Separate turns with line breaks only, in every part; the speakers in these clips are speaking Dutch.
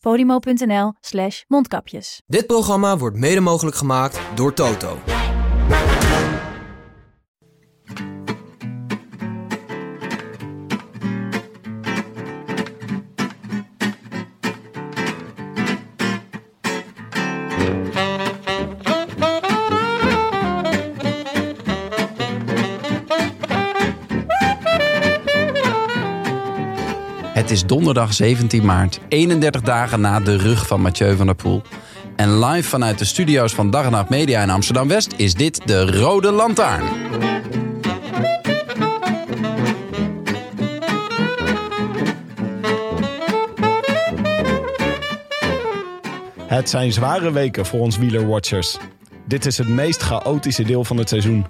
podimo.nl slash mondkapjes.
Dit programma wordt mede mogelijk gemaakt door Toto.
Het is donderdag 17 maart, 31 dagen na de rug van Mathieu van der Poel. En live vanuit de studio's van Dag en Nacht Media in Amsterdam-West is dit de Rode Lantaarn.
Het zijn zware weken voor ons wielerwatchers. Dit is het meest chaotische deel van het seizoen.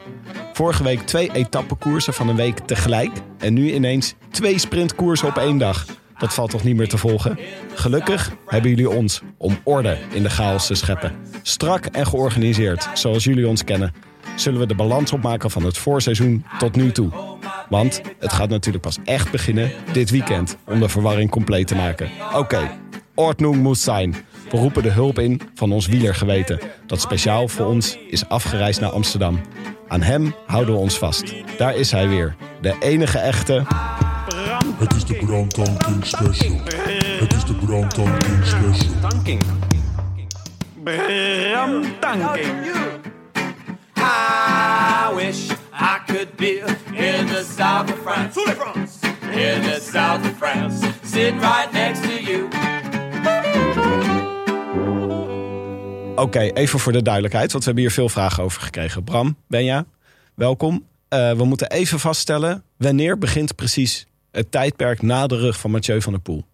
Vorige week twee etappekoersen van een week tegelijk. En nu ineens twee sprintkoersen op één dag. Dat valt toch niet meer te volgen? Gelukkig hebben jullie ons om orde in de chaos te scheppen. Strak en georganiseerd, zoals jullie ons kennen. Zullen we de balans opmaken van het voorseizoen tot nu toe. Want het gaat natuurlijk pas echt beginnen dit weekend om de verwarring compleet te maken. Oké, Ordnung moet zijn. We roepen de hulp in van ons wielergeweten, dat speciaal voor ons is afgereisd naar Amsterdam. Aan hem houden we ons vast. Daar is hij weer, de enige echte.
Het is de brandtanking special. Het is de brandtanking special.
Tanking. Bram tanking. I wish I could be in the south of France. In the south of France. Sitting right next to you.
Oké, even voor de duidelijkheid, want we hebben hier veel vragen over gekregen. Bram, Benja, welkom. Eh, we moeten even vaststellen, wanneer begint precies het tijdperk na de rug van Mathieu van der Poel?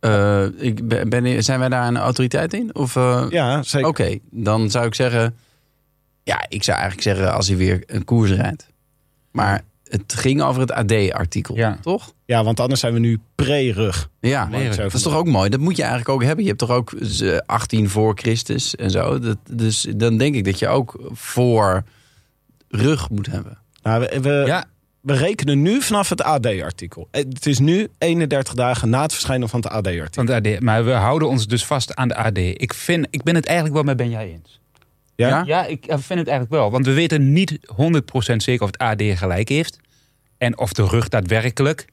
Eh, ik ben, ben- zijn wij daar een autoriteit in? Of, eh,
Ja, zeker.
Oké, dan zou ik zeggen... Ja, ik zou eigenlijk zeggen als hij weer een koers rijdt. Maar het ging over het AD-artikel,
Ja.
toch?
Ja, want anders zijn we nu pre-rug.
Ja, dat is toch ook mooi? Dat moet je eigenlijk ook hebben. Je hebt toch ook eh, 18 voor Christus en zo. Dat, dus dan denk ik dat je ook voor rug moet hebben.
Nou, we, we,
Ja,
we rekenen nu vanaf het AD-artikel. Het is nu 31 dagen na het verschijnen van het AD-artikel.
AD. Maar we houden ons dus vast aan de AD. Ik, vind, ik ben het eigenlijk wel met Ben jij eens.
Ja?
Ja?
Ja, ik vind het eigenlijk wel. Want we weten niet 100% zeker of het AD gelijk heeft. En of de rug daadwerkelijk,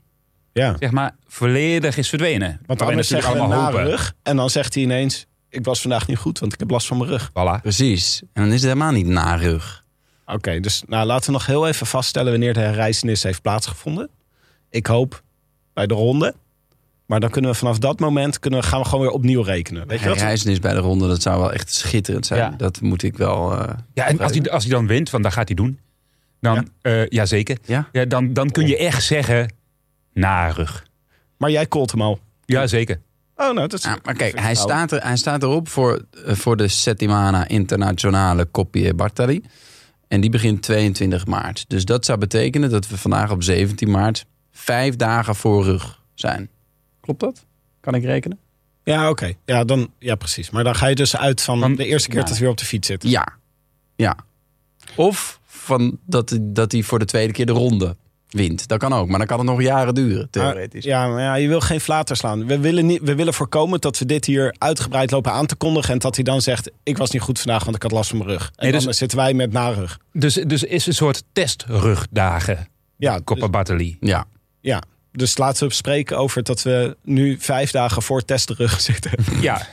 Ja.
zeg maar, volledig is verdwenen.
Want anders zeggen we
natuurlijk
na
allemaal hopen.
rug. En dan zegt hij ineens, ik was vandaag niet goed, want ik heb last van mijn rug.
Voilà.
Precies. En dan is het helemaal niet na rug.
Oké, dus nou, laten we nog heel even vaststellen wanneer de herreizenis heeft plaatsgevonden. Ik hoop bij de ronde. Maar dan kunnen we vanaf dat moment kunnen gaan we gewoon weer opnieuw rekenen. Weet je wat?
Reizenis bij de ronde, dat zou wel echt schitterend zijn.
Ja.
Dat moet ik wel... eh,
Ja, en als hij, als hij dan wint, want dat gaat hij doen. Dan, ja, ja zeker.
Ja?
Ja, dan, dan kun je echt zeggen, na rug.
Maar jij called hem al.
Ja, zeker.
Oh, nou, dat is...
Ja, maar kijk, hij staat, er, hij staat erop voor, eh, voor de Settimana Internationale Coppie Bartali. En die begint 22 maart. Dus dat zou betekenen dat we vandaag op 17 maart vijf dagen voor rug zijn. Klopt dat? Kan ik rekenen?
Ja, oké. Ja, dan, ja, precies. Maar dan ga je dus uit van
Dan-
de eerste keer
ja.
dat hij weer op de fiets zit.
Ja. Ja. Of van dat, hij- dat hij voor de tweede keer de ronde wint. Dat kan ook, maar dan kan het nog jaren duren, theoretisch.
Ja, maar ja, je wil geen flater slaan. We willen, niet, we willen voorkomen dat we dit hier uitgebreid lopen aan te kondigen. En dat hij dan zegt, ik was niet goed vandaag, want ik had last van mijn rug. En
Nee, dus-
dan zitten wij met narug.
Dus, dus is een soort testrugdagen.
Ja, dus,
Coppa Bartali.
Ja.
ja, dus laten we spreken over dat we nu vijf dagen voor testrug zitten.
Ja,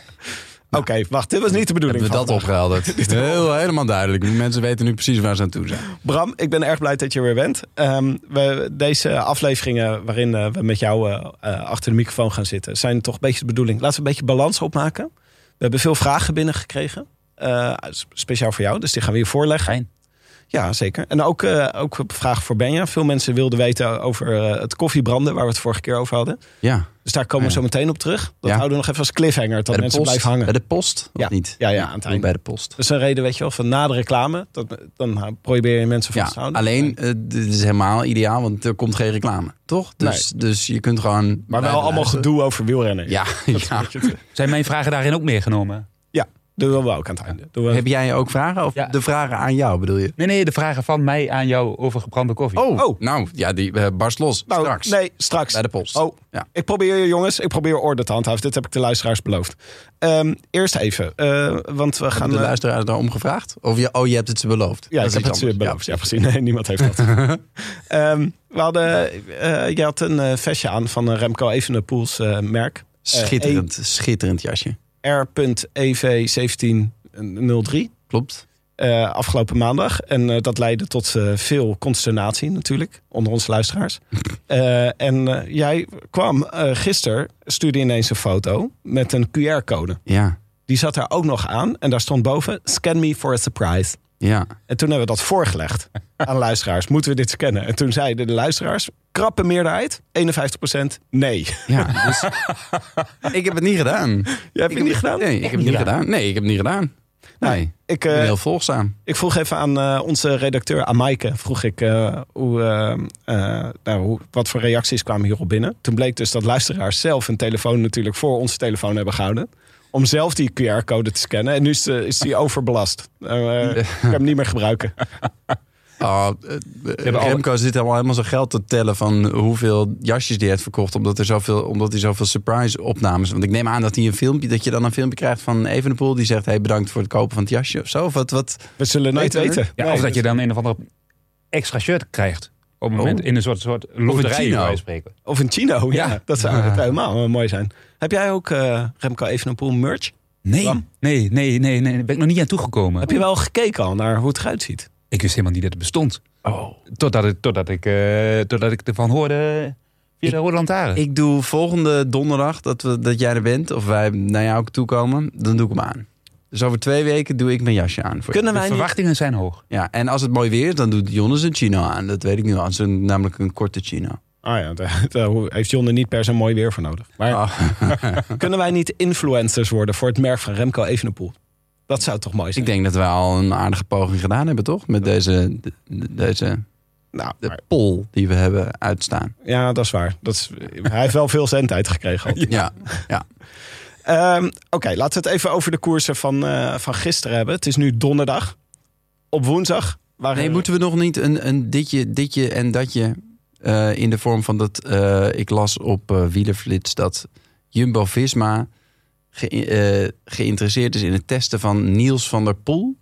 Oké, wacht, dit was niet de bedoeling
Hebben we dat opgehelderd? Heel, helemaal duidelijk. Die mensen weten nu precies waar ze aan toe zijn.
Bram, ik ben erg blij dat je er weer bent. Ehm, we, deze afleveringen waarin eh, we met jou eh, eh, achter de microfoon gaan zitten... zijn toch een beetje de bedoeling. Laten we een beetje balans opmaken. We hebben veel vragen binnengekregen. eh, speciaal voor jou, dus die gaan we je voorleggen.
fijn.
Ja, zeker. En ook, eh, ook een vraag voor Benja. Veel mensen wilden weten over eh, het koffiebranden... waar we het vorige keer over hadden.
Ja,
Dus daar komen we
Ja.
zo meteen op terug. Dat
Ja.
houden we nog even als cliffhanger...
de
mensen
post.
blijven hangen.
Bij de post, of
Ja.
niet?
Ja, ja, aan het einde.
Bij de post.
Dat is een reden, weet je wel, van na de reclame. Dat, dan probeer je mensen vast
Ja,
te houden.
alleen, eh, dit is helemaal ideaal, want er komt geen reclame, toch? Dus, dus je kunt gewoon...
Maar wel allemaal
luisteren.
gedoe over wielrennen.
Ja, ja.
Zijn mijn vragen daarin ook meegenomen?
Ja, doen we ook aan het einde. Doen we...
Heb jij ook vragen? Of
Ja.
de vragen aan jou, bedoel je?
Nee, nee, de vragen van mij aan jou over gebrande koffie.
Oh,
Oh.
nou, ja, die eh, barst los.
Nou,
Straks.
Nee, straks.
Bij de post.
Oh,
Ja.
ik probeer, jongens, ik probeer orde te handhaven. Dit heb ik de luisteraars beloofd. Ehm, eerst even, eh, want we gaan...
Hebben de
eh,
luisteraars daarom gevraagd? Of je, oh, je hebt het ze beloofd?
Ja,
Dat
ik
is
heb het ze beloofd. Ja, precies. Nee, niemand heeft dat. Ehm, we hadden, eh, je had een vestje aan van Remco Evenepoel's merk.
Schitterend, schitterend jasje.
R.EV1703.
Klopt.
eh, afgelopen maandag. En eh, dat leidde tot eh, veel consternatie natuurlijk onder onze luisteraars. En jij kwam gisteren, stuurde ineens een foto met een QR-code.
Ja,
Die zat daar ook nog aan en daar stond boven: scan me for a surprise.
ja.
En toen hebben we dat voorgelegd aan luisteraars. Moeten we dit scannen? En toen zeiden de luisteraars, krappe meerderheid, 51% nee.
ja dus, ik heb het niet gedaan.
Jij hebt het niet gedaan?
Nee, ik heb het niet gedaan. Nee, ik heb het niet gedaan. Nee, ik
Ik,
ben
eh,
heel volgzaam.
Ik vroeg even aan eh, onze redacteur Amaike, vroeg ik eh, hoe, nou, hoe, wat voor reacties kwamen hierop binnen. Toen bleek dus dat luisteraars zelf een telefoon natuurlijk voor onze telefoon hebben gehouden. Om zelf die QR-code te scannen. En nu is, is die overbelast. Eh, ik kan hem niet meer gebruiken.
Oh, Remco zit allemaal helemaal zijn geld te tellen van hoeveel jasjes die heeft verkocht. Omdat, er zoveel, omdat hij zoveel surprise opnames. Want ik neem aan dat hij een filmpje, dat je dan een filmpje krijgt van Evenepoel. Die zegt, hey, bedankt voor het kopen van het jasje of zo. Of wat, wat?
We zullen nooit
Weten we?
weten.
Ja,
Nee,
of dat je dan een of andere extra shirt krijgt. Op het moment
Oh.
in een soort, soort loterij, spreken.
Of een chino, ja.
Ja.
Dat zou zou helemaal eh, mooi zijn. Heb jij ook eh, Remco Evenepoel merch?
Nee, nee, nee, nee, nee. Daar ben ik nog niet aan toegekomen.
Heb je wel gekeken al naar hoe het eruit ziet?
Ik wist helemaal niet dat het bestond.
Oh.
Totdat, het, totdat, ik, eh, totdat ik ervan hoorde via de Rode Lantaarn.
Ik doe volgende donderdag dat, we, dat jij er bent, of wij naar jou toe komen, dan doe ik hem aan. Dus over twee weken doe ik mijn jasje aan. Voor je.
Kunnen
de
wij niet...
verwachtingen zijn hoog.
Ja, en als het mooi weer is, dan doet Jonas een chino aan. Dat weet ik nu al. Een- namelijk een korte chino.
Ah ja, daar, daar heeft John er niet per se mooi weer voor nodig. Maar
Ah.
kunnen wij niet influencers worden voor het merk van Remco Evenepoel? Dat zou toch mooi zijn?
Ik denk dat wij al een aardige poging gedaan hebben, toch? Met deze, de- de- deze
nou,
de
maar-
poll die we hebben uitstaan.
ja, dat is waar. Dat is, hij heeft wel veel zendtijd gekregen.
Ja, ja.
Ehm, Oké, laten we het even over de koersen van, eh, van gisteren hebben. Het is nu donderdag. Op woensdag waren
Nee, moeten we nog niet een, een ditje, ditje en datje eh, in de vorm van dat... eh, ik las op Wielerflits dat Jumbo-Visma ge- eh, geïnteresseerd is in het testen van Niels van der Poel.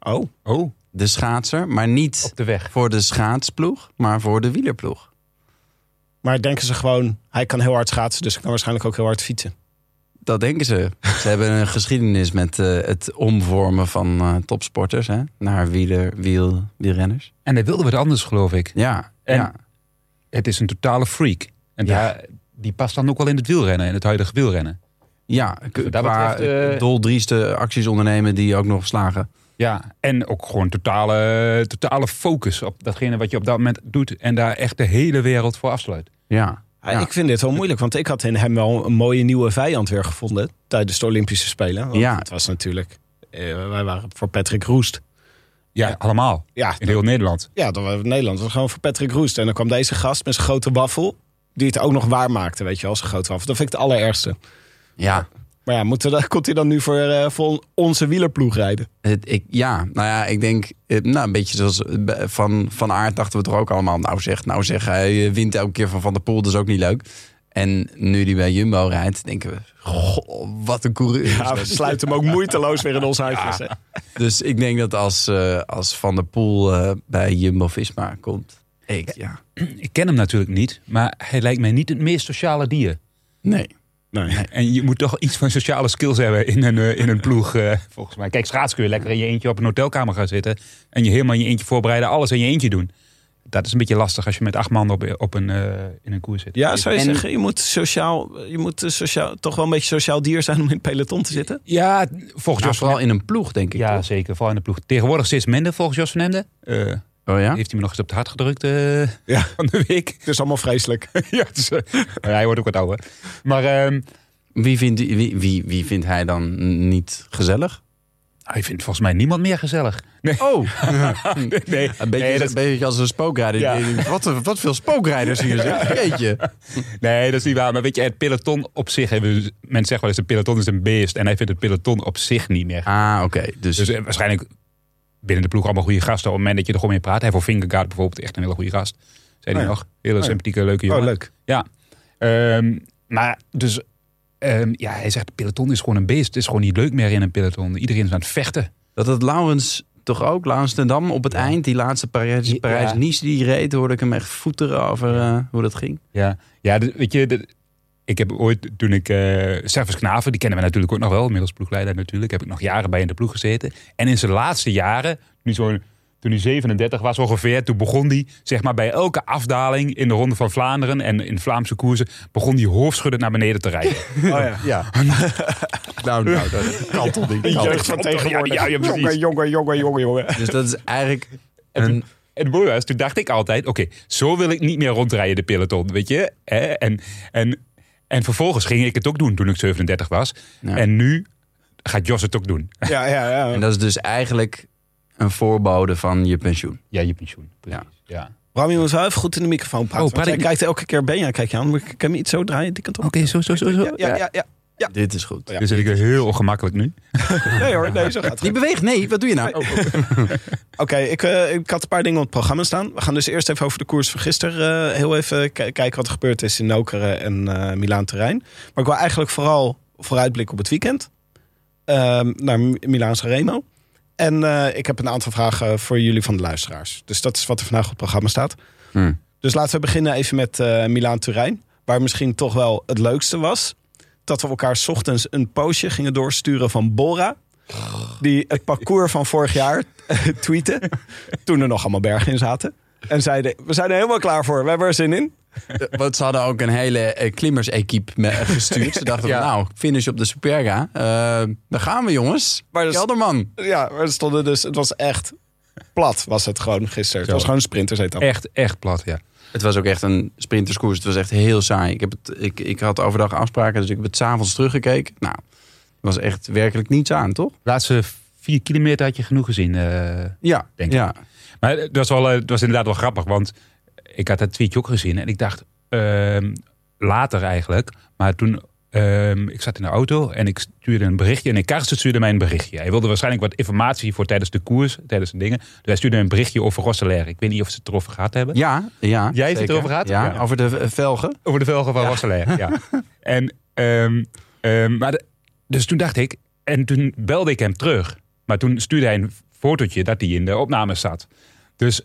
Oh,
Oh,
De schaatser, maar niet
op de weg.
voor de schaatsploeg, maar voor de wielerploeg.
maar denken ze gewoon... Hij kan heel hard schaatsen, dus ik kan waarschijnlijk ook heel hard fietsen.
Dat denken ze. Ze hebben een geschiedenis met eh, het omvormen van eh, topsporters hè, naar wieler, wiel, wielrenners.
En hij wilde wat anders, geloof ik.
Ja,
En-
ja.
Het is een totale freak. En
Ja.
daar, die past dan ook wel in het wielrennen, in het huidige wielrennen.
Ja
dat
qua
betreft, eh,
doldrieste acties ondernemen die ook nog slagen.
Ja, en ook gewoon totale, totale focus op datgene wat je op dat moment doet. En daar echt de hele wereld voor afsluit.
Ja.
Ik vind dit wel moeilijk, want ik had in hem wel een mooie nieuwe vijand weer gevonden tijdens de Olympische Spelen. Want
Ja.
Het was natuurlijk, eh, wij waren voor Patrick Roest.
Ja, allemaal.
Ja,
In heel Nederland.
ja dat was Nederland. Dat was gewoon voor Patrick Roest. En dan kwam deze gast met zijn grote waffel, die het ook nog waar maakte, weet je wel, zijn grote waffel. Dat vind ik het allerergste.
Ja.
Maar ja, moet er, dan- komt hij dan nu voor, eh, voor onze wielerploeg rijden?
Het, ik, ja, nou ja, ik denk, eh, nou, een beetje zoals eh, van, van aard dachten we toch ook allemaal. Nou zeg, nou zeg, hij wint elke keer van Van der Poel, dat is ook niet leuk. En nu die bij Jumbo rijdt, denken we, goh, wat een coureur.
Ja, we
dat.
sluiten hem ook moeiteloos weer in ons hè.
Dus ik denk dat als, eh, als Van der Poel eh, bij Jumbo-Visma komt, ik, ja,
Ik ken hem natuurlijk niet, maar hij lijkt mij niet het meest sociale dier.
nee.
Nee.
En je moet toch iets van sociale skills hebben in een, eh, in een ploeg, eh, volgens mij. Kijk, schaats kun je lekker in je eentje op een hotelkamer gaan zitten. En je helemaal in je eentje voorbereiden, alles in je eentje doen. dat is een beetje lastig als je met acht man op, op een, eh, in een koers zit.
Ja, zou je
En-
zeggen, je moet, sociaal, je moet sociaal, toch wel een beetje sociaal dier zijn om in het peloton te zitten?
Ja, volgens
Ja,
Jos
vooral in een ploeg, denk ik.
Ja,
toch?
zeker. Vooral in de ploeg. Tegenwoordig steeds minder volgens Jos van Emden. Eh,
Oh ja?
Heeft hij me nog eens op het hart gedrukt eh,
Ja.
van de week.
Het is allemaal vreselijk.
ja, dus, eh, hij wordt ook wat ouder. Maar ehm,
Wie vindt, wie, wie, wie vindt hij dan niet gezellig?
hij vindt volgens mij niemand meer gezellig. Nee,
Oh,
nee, nee,
een beetje,
nee, dat,
een beetje als een spookrijder.
Ja.
Wat, wat veel spookrijders hier zeg. Jeetje.
nee, dat is niet waar. Maar weet je, het peloton op zich... Hebben, mensen zeggen wel eens, het peloton is een beest. En hij vindt het peloton op zich niet meer.
Ah, oké. Dus,
Dus eh, waarschijnlijk binnen de ploeg allemaal goede gasten. Op het moment dat je er gewoon mee praat. Hij voor Fingergaard bijvoorbeeld echt een hele goede gast. Zei hij
Oh ja.
nog. Hele
ja.
sympathieke, leuke jongen.
Oh, leuk.
Ja. Ehm, maar dus... ehm, ja, hij zegt, het peloton is gewoon een beest. Het is gewoon niet leuk meer in een peloton. Iedereen is aan het vechten.
dat het Laurens toch ook, Laurens ten Dam, op het eind, die laatste Parijs-
Ja.
Parijs-Nice die reed, hoorde ik hem echt voeteren over eh, hoe dat ging.
Ja, ja weet je, de- ik heb ooit, toen ik, eh Servus Knaven, die kennen we natuurlijk ook nog wel, inmiddels ploegleider natuurlijk, heb ik nog jaren bij in de ploeg gezeten. En in zijn laatste jaren, nu zo, toen hij 37 was ongeveer, toen begon hij, zeg maar, bij elke afdaling in de Ronde van Vlaanderen en in Vlaamse koersen, begon hij hoofdschuddend naar beneden te rijden.
Oh ja.
Ja. nou, nou, dat kan toch niet.
Jeugd van tegenwoordig.
Ja, ja, ja, precies.
jongen, jongen, jongen, jongen, jongen.
Dus dat is eigenlijk een...
En het mooie was, toen dacht ik altijd, oké, zo wil ik niet meer rondrijden de peloton, weet je. Hè? En, en, en vervolgens ging ik het ook doen toen ik 37 was.
Ja.
En nu gaat Jos het ook doen.
Ja, ja, ja.
En dat is dus eigenlijk een voorbode van je pensioen.
Ja, je pensioen. Precies. Ja.
Bram, je moet wel even goed in de microfoon praten.
Oh, praat
want
ik
kijkt elke keer Benja, kijk je aan. Kan je me iets zo draaien, die kant op?
Oké, zo, zo, zo. zo.
Ja, ja, ja. Ja.
Dit is goed.
Ja.
Dus zit ik heel ongemakkelijk nu.
Nee hoor, nee, zo gaat het.
Die beweegt, nee, wat doe je nou?
Oké, ik, eh, ik had een paar dingen op het programma staan. We gaan dus eerst even over de koers van gisteren eh, heel even kijken wat er gebeurd is in Nokeren en eh Milaan Terrein. Maar ik wil eigenlijk vooral vooruitblikken op het weekend. Ehm, naar M- Milaan Remo. En eh, ik heb een aantal vragen voor jullie van de luisteraars. Dus dat is wat er vandaag op het programma staat.
Hm.
Dus laten we beginnen even met eh Milaan Turijn. Waar misschien toch wel het leukste was. Dat we elkaar 's ochtends een postje gingen doorsturen van Bora. Die het parcours van vorig jaar tweette. Toen er nog allemaal bergen in zaten. En zeiden, we zijn er helemaal klaar voor. We hebben er zin in.
Want ze hadden ook een hele eh, klimmersequipe me- gestuurd. Ze dachten,
Ja.
nou, finish op de Superga. Eh daar gaan we, jongens.
Maar
Kelderman.
Ja, maar er stonden dus, het was echt plat was het gewoon gisteren. Het was gewoon een sprintersetappe.
Echt, echt plat, ja.
Het was ook echt een sprinterskoers. Het was echt heel saai. Ik, heb het, ik, ik had overdag afspraken, dus ik heb het s'avonds teruggekeken. Nou, er was echt werkelijk niets aan, toch?
Laatste vier kilometer had je genoeg gezien. eh.
Ja,
Denk ik.
ja.
Maar het was, wel, eh, het was inderdaad wel grappig, want ik had dat tweetje ook gezien. En ik dacht, ehm, later eigenlijk, maar toen... ehm, ik zat in de auto en ik stuurde een berichtje. En Karsten stuurde mij een berichtje. Hij wilde waarschijnlijk wat informatie voor tijdens de koers, tijdens de dingen. Dus hij stuurde een berichtje over Rosselaar. Ik weet niet of ze het erover gehad hebben.
Ja, ja.
Jij heeft het erover gehad?
Ja,
Ja.
over de velgen.
Over de velgen van Rosselaar, ja. En, ehm, ehm, maar de- dus toen dacht ik, en toen belde ik hem terug. Maar toen stuurde hij een fotootje dat hij in de opname zat. Dus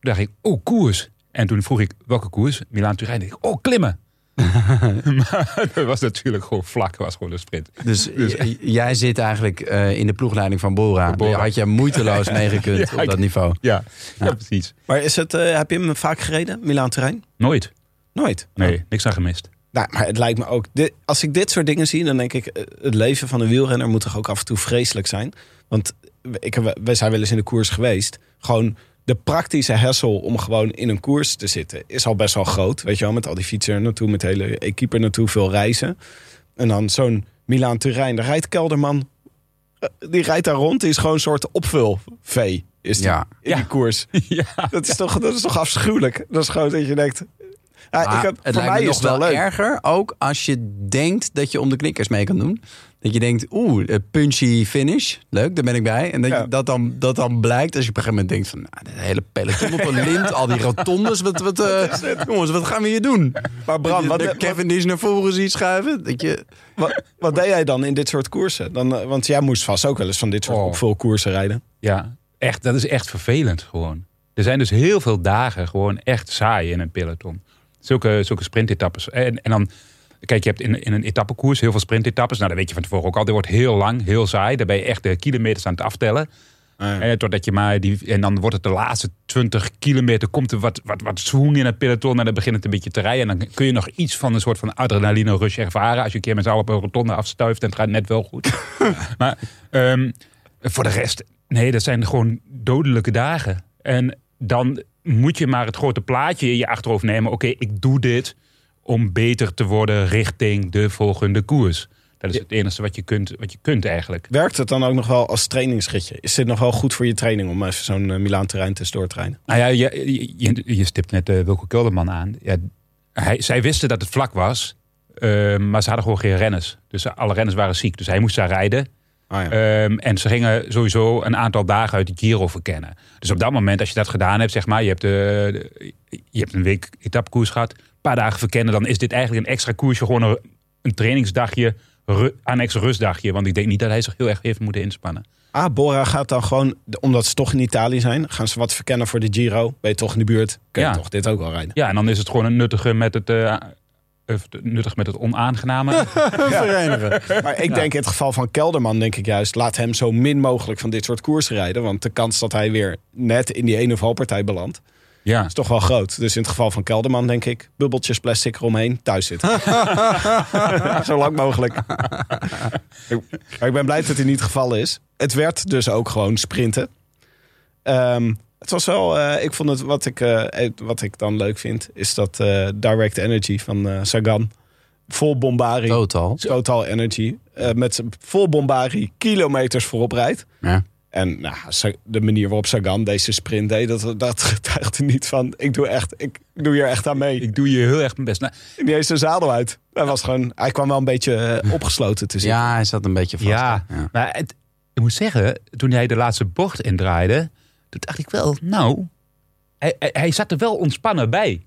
dacht ik, oh, koers. En toen vroeg ik, welke koers? Milaan-Turijn. Dacht ik, oh, klimmen. maar dat was natuurlijk gewoon vlak, was gewoon een sprint.
Dus, j- jij zit eigenlijk eh, in de ploegleiding van Bora.
Van Bora.
Had je moeiteloos meegekund
Ja,
op dat niveau.
Ja, ja. precies.
Maar is het, eh, heb je hem vaak gereden, Milaan Terrein?
Nooit.
Nooit.
Nee, niks aan gemist.
Nou, maar het lijkt me ook. Dit, als ik dit soort dingen zie, dan denk ik. eh, Het leven van een wielrenner moet toch ook af en toe vreselijk zijn. Want ik, wij zijn wel eens in de koers geweest. Gewoon de praktische hessel om gewoon in een koers te zitten is al best wel groot. Weet je wel, met al die fietsen naartoe, met de hele equipe naartoe, veel reizen. En dan zo'n Milaan Turijn, daar rijdt Kelderman. eh, Die rijdt daar rond, die is gewoon een soort opvulvee. Is die,
Ja.
in
Ja.
die koers.
ja.
Dat is, toch, dat is toch afschuwelijk? Dat is gewoon dat je denkt. Ja,
Maar
ik heb,
het
voor
lijkt
mij
me
is
nog
wel
wel
leuk.
erger, ook als je denkt dat je om de knikkers mee kan doen. Dat je denkt, oeh, eh, punchy finish, leuk, daar ben ik bij. En dat,
Ja.
je, dat, dan, dat dan blijkt als je op een gegeven moment denkt van... Nou, de hele peloton op een lint, al die rotondes, wat, wat, eh, jongens, wat gaan we hier doen?
Maar Bram,
Dat
wat,
je
wat,
de Cavendish naar voren ziet schuiven. Dat je,
wat, wat deed jij dan in dit soort koersen? Dan, eh, want jij moest vast ook wel eens van dit soort
Oh.
opvulkoersen rijden.
Ja, echt, dat is echt vervelend gewoon. Er zijn dus heel veel dagen gewoon echt saai in een peloton. Zulke, zulke sprintetappes. En, en dan, kijk, je hebt in, in een etappekoers heel veel sprintetappes. Nou, dat weet je van tevoren ook al. Dit wordt heel lang, heel saai. Daar ben je echt de kilometers aan het aftellen.
ja.
Eh, totdat je maar die, en dan wordt het de laatste 20 kilometer, komt er wat, wat, wat swoon in het peloton en dan begint het een beetje te rijden. En dan kun je nog iets van een soort van adrenaline rush ervaren als je een keer met z'n allen op een rotonde afstuift en het gaat net wel goed. maar ehm, voor de rest, nee, dat zijn gewoon dodelijke dagen. En dan moet je maar het grote plaatje in je achterhoofd nemen. Oké, ik doe dit om beter te worden richting de volgende koers. Dat is het enige wat je kunt, wat je kunt eigenlijk.
Werkt het dan ook nog wel als trainingsritje? Is dit nog wel goed voor je training om even zo'n uh, Milaan-terrein tussendoor te trainen?
Nou ja, je, je, stipt net uh, Wilco Kelderman aan. Ja, hij, zij wisten dat het vlak was, uh, maar ze hadden gewoon geen renners. Dus alle renners waren ziek. Dus hij moest daar rijden.
Ah, ja.
Um, en ze gingen sowieso een aantal dagen uit de Giro verkennen. Dus op dat moment, als je dat gedaan hebt, zeg maar, je hebt, uh, de, je hebt een week etappekoers gehad, een paar dagen verkennen, dan is dit eigenlijk een extra koersje, gewoon een, een trainingsdagje, ru, een extra rustdagje. Want ik denk niet dat hij zich heel erg heeft moeten inspannen.
Ah, Bora gaat dan gewoon, omdat ze toch in Italië zijn, gaan ze wat verkennen voor de Giro. Ben je toch in de buurt, kun je
Ja.
toch dit ook wel rijden.
Ja, en dan is het gewoon een nuttige met het, uh, nuttig met het onaangename.
Verenigen.
Maar ik denk in het geval van Kelderman, denk ik juist, laat hem zo min mogelijk van dit soort koersen rijden. Want de kans dat hij weer net in die ene valpartij belandt,
ja.
is toch wel groot. Dus in het geval van Kelderman, denk ik, bubbeltjes plastic eromheen, thuis zitten. zo lang mogelijk. maar ik ben blij dat het in niet geval is. Het werd dus ook gewoon sprinten. Ehm, het was wel, eh, ik vond het, wat ik, eh, wat ik dan leuk vind, is dat eh, Direct Energy van Sagan, vol bombari,
Totaal.
Total Energy, eh, met zijn vol bombari kilometers voorop rijdt.
Ja.
En nou, de manier waarop Sagan deze sprint deed, dat, dat getuigt er niet van. Ik doe, echt, ik doe hier echt aan mee.
Ik doe je heel erg mijn best. Nou,
Die heeft zijn zadel uit. Hij, was gewoon, hij kwam wel een beetje opgesloten te zitten.
Ja, hij zat een beetje vast.
Ja,
ja.
maar het, ik moet zeggen, toen hij de laatste bocht indraaide, toen dacht ik wel, nou, hij, hij, hij zat er wel ontspannen bij.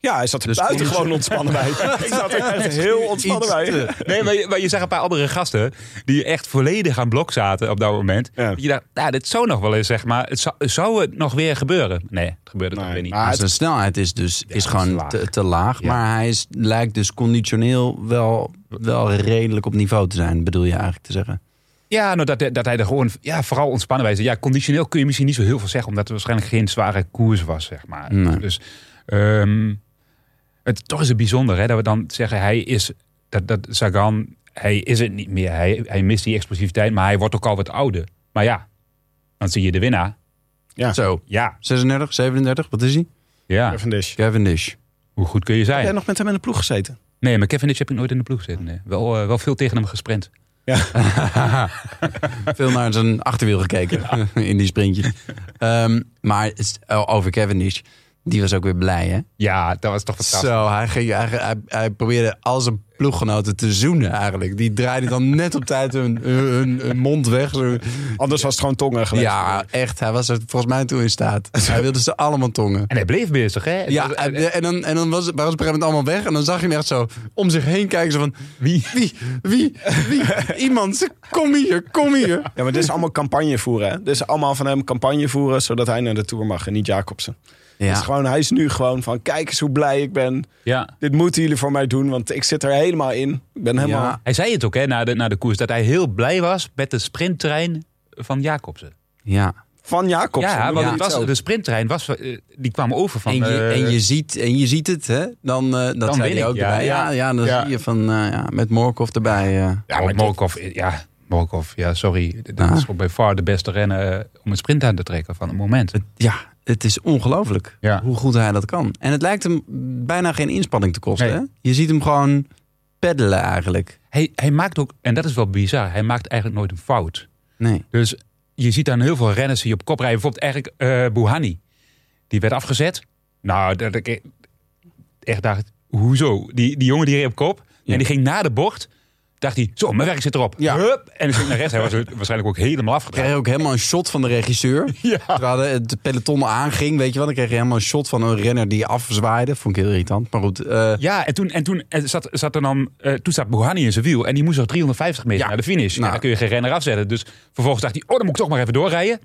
Ja, hij zat er
Dus
buitengewoon ontspannen bij. Hij zat er echt heel ontspannen bij.
te-
Nee, maar je, maar je zag een paar andere gasten die echt volledig aan blok zaten op dat moment.
Ja.
Dat je dacht, nou, dit zou nog wel eens, zeg maar, het zou, zou het nog weer gebeuren? Nee, het gebeurde toch
Nee,
weer niet.
maar-
zijn snelheid is dus is
is
gewoon
laag.
te, te laag.
Ja.
Maar hij is, lijkt dus conditioneel wel, wel redelijk op niveau te zijn, bedoel je eigenlijk te zeggen.
Ja, nou, dat, dat hij er gewoon ja, vooral ontspannen bij zat. Ja, conditioneel kun je misschien niet zo heel veel zeggen, omdat het waarschijnlijk geen zware koers was, zeg maar.
Nee.
Dus ehm, het, toch is het bijzonder hè, dat we dan zeggen, hij is, dat, dat Sagan, hij is het niet meer. Hij, hij mist die explosiviteit, maar hij wordt ook al wat ouder. Maar ja, dan zie je de winnaar.
Ja.
Zo,
Ja,
36, 37, wat is hij?
ja.
Cavendish.
Cavendish.
Hoe goed kun je
Heb jij
zijn?
nog met hem in de ploeg gezeten?
Nee, maar Cavendish heb ik nooit in de ploeg gezeten. Nee. Wel, eh, wel veel tegen hem gesprint.
Veel naar zijn achterwiel gekeken in die sprintje. Ehm, maar is- over Cavendish, die was ook weer blij hè?
Ja, dat was toch fantastisch.
Zo, hij, ging, hij, hij, hij probeerde al zijn ploeggenoten te zoenen eigenlijk. Die draaiden dan net op tijd hun, hun, hun mond weg. Zo.
Anders was het gewoon tongen geweest.
Ja, echt. Hij was er volgens mij toe in staat. Hij wilde ze allemaal tongen.
En hij bleef bezig, hè?
Ja, en, dan, en dan was, het- waren ze op een gegeven moment allemaal weg. En dan zag je hem echt zo om zich heen kijken. Zo van, wie, wie, wie, wie? Iemand, kom hier, kom hier.
Ja, maar dit is allemaal campagne voeren. Hè? Dit is allemaal van hem campagne voeren, zodat hij naar de Tour mag en niet Jacobsen. Dus
Ja,
gewoon, hij is nu gewoon van, kijk eens hoe blij ik ben.
ja.
Dit moeten jullie voor mij doen, want ik zit er helemaal in. Ik ben helemaal...
Ja.
Hij zei het ook hè, na, de, na de koers, dat hij heel blij was met de sprinttrein van Jacobsen.
ja.
Van Jacobsen.
Ja, want het was, de sprinttrein was, eh, die kwam over van...
En, je,
eh,
en, je ziet, en je ziet het, hè? Dan, eh, dat
Dan
zei hij
ik,
ook
ja.
erbij. Ja, ja, dan
Ja.
zie je van, eh, ja, met Morkov erbij. eh.
ja,
dit-
Morkov, ja, Morkov, ja, sorry. Dat
Ah.
is ook bij far de beste renner eh, om een sprint aan te trekken van het moment.
Ja, het is ongelooflijk
Ja.
hoe goed hij dat kan. En het lijkt hem bijna geen inspanning te kosten.
Nee.
Hè? Je ziet hem gewoon peddelen eigenlijk.
Hij, hij maakt ook, en dat is wel bizar, hij maakt eigenlijk nooit een fout.
Nee.
Dus je ziet dan heel veel renners die op kop rijden. Bijvoorbeeld eigenlijk eh Bouhanni. Die werd afgezet. Nou, dat ik echt dacht, hoezo? Die, die jongen die reed op kop.
Ja.
En die ging na de bocht. Dacht hij, zo, mijn werk zit erop.
Ja.
Hup, en ging naar rechts. Hij was waarschijnlijk ook helemaal afgedraaid.
kreeg ook helemaal een shot van de regisseur.
Ja.
Terwijl het peloton aanging, weet je wel. Dan kreeg je helemaal een shot van een renner die afzwaaide. Vond ik heel irritant, maar goed. eh,
Ja, en toen, en toen eh, zat, zat er dan, eh, toen zat Bouhanni in zijn wiel. En die moest nog 350 meter
Ja.
naar de finish.
Nou.
Ja, dan kun je geen renner afzetten. Dus vervolgens dacht hij, oh, dan moet ik toch maar even doorrijden.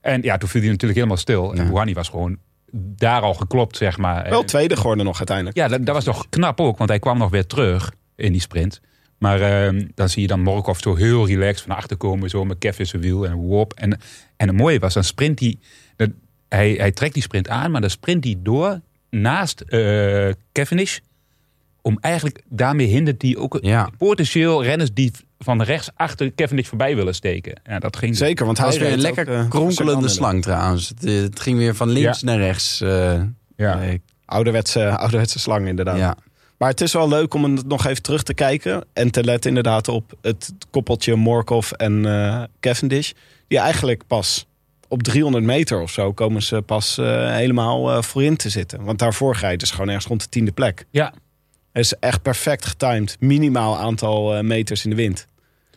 En ja, toen viel hij natuurlijk helemaal stil. En
Ja.
Bouhanni was gewoon daar al geklopt, zeg maar.
Wel tweede geworden nog uiteindelijk.
Ja, dat, dat was toch knap ook, want hij kwam nog weer terug in die sprint. Maar ehm, dan zie je dan Morkov zo heel relaxed van achter komen. Zo met Kev in zijn wiel en wop. En, en het mooie was, dan sprint hij, dat, hij... Hij trekt die sprint aan, maar dan sprint hij door naast eh Cavendish. Om eigenlijk, daarmee hindert hij ook
Ja.
potentieel renners die van rechts achter Cavendish voorbij willen steken. Ja, dat ging
Zeker, want hij
was weer een lekker
ook, eh,
kronkelende slang trouwens. Het, eh, het ging weer van links
Ja.
naar rechts. eh,
Ja.
Ouderwetse, ouderwetse slang inderdaad.
ja.
Maar het is wel leuk om het nog even terug te kijken. En te letten inderdaad op het koppeltje Morkov en eh, Cavendish. Die eigenlijk pas op 300 meter of zo komen ze pas eh, helemaal eh, voorin te zitten. Want daarvoor rijden ze gewoon ergens rond de tiende plek.
Ja,
Het is echt perfect getimed. Minimaal aantal meters in de wind.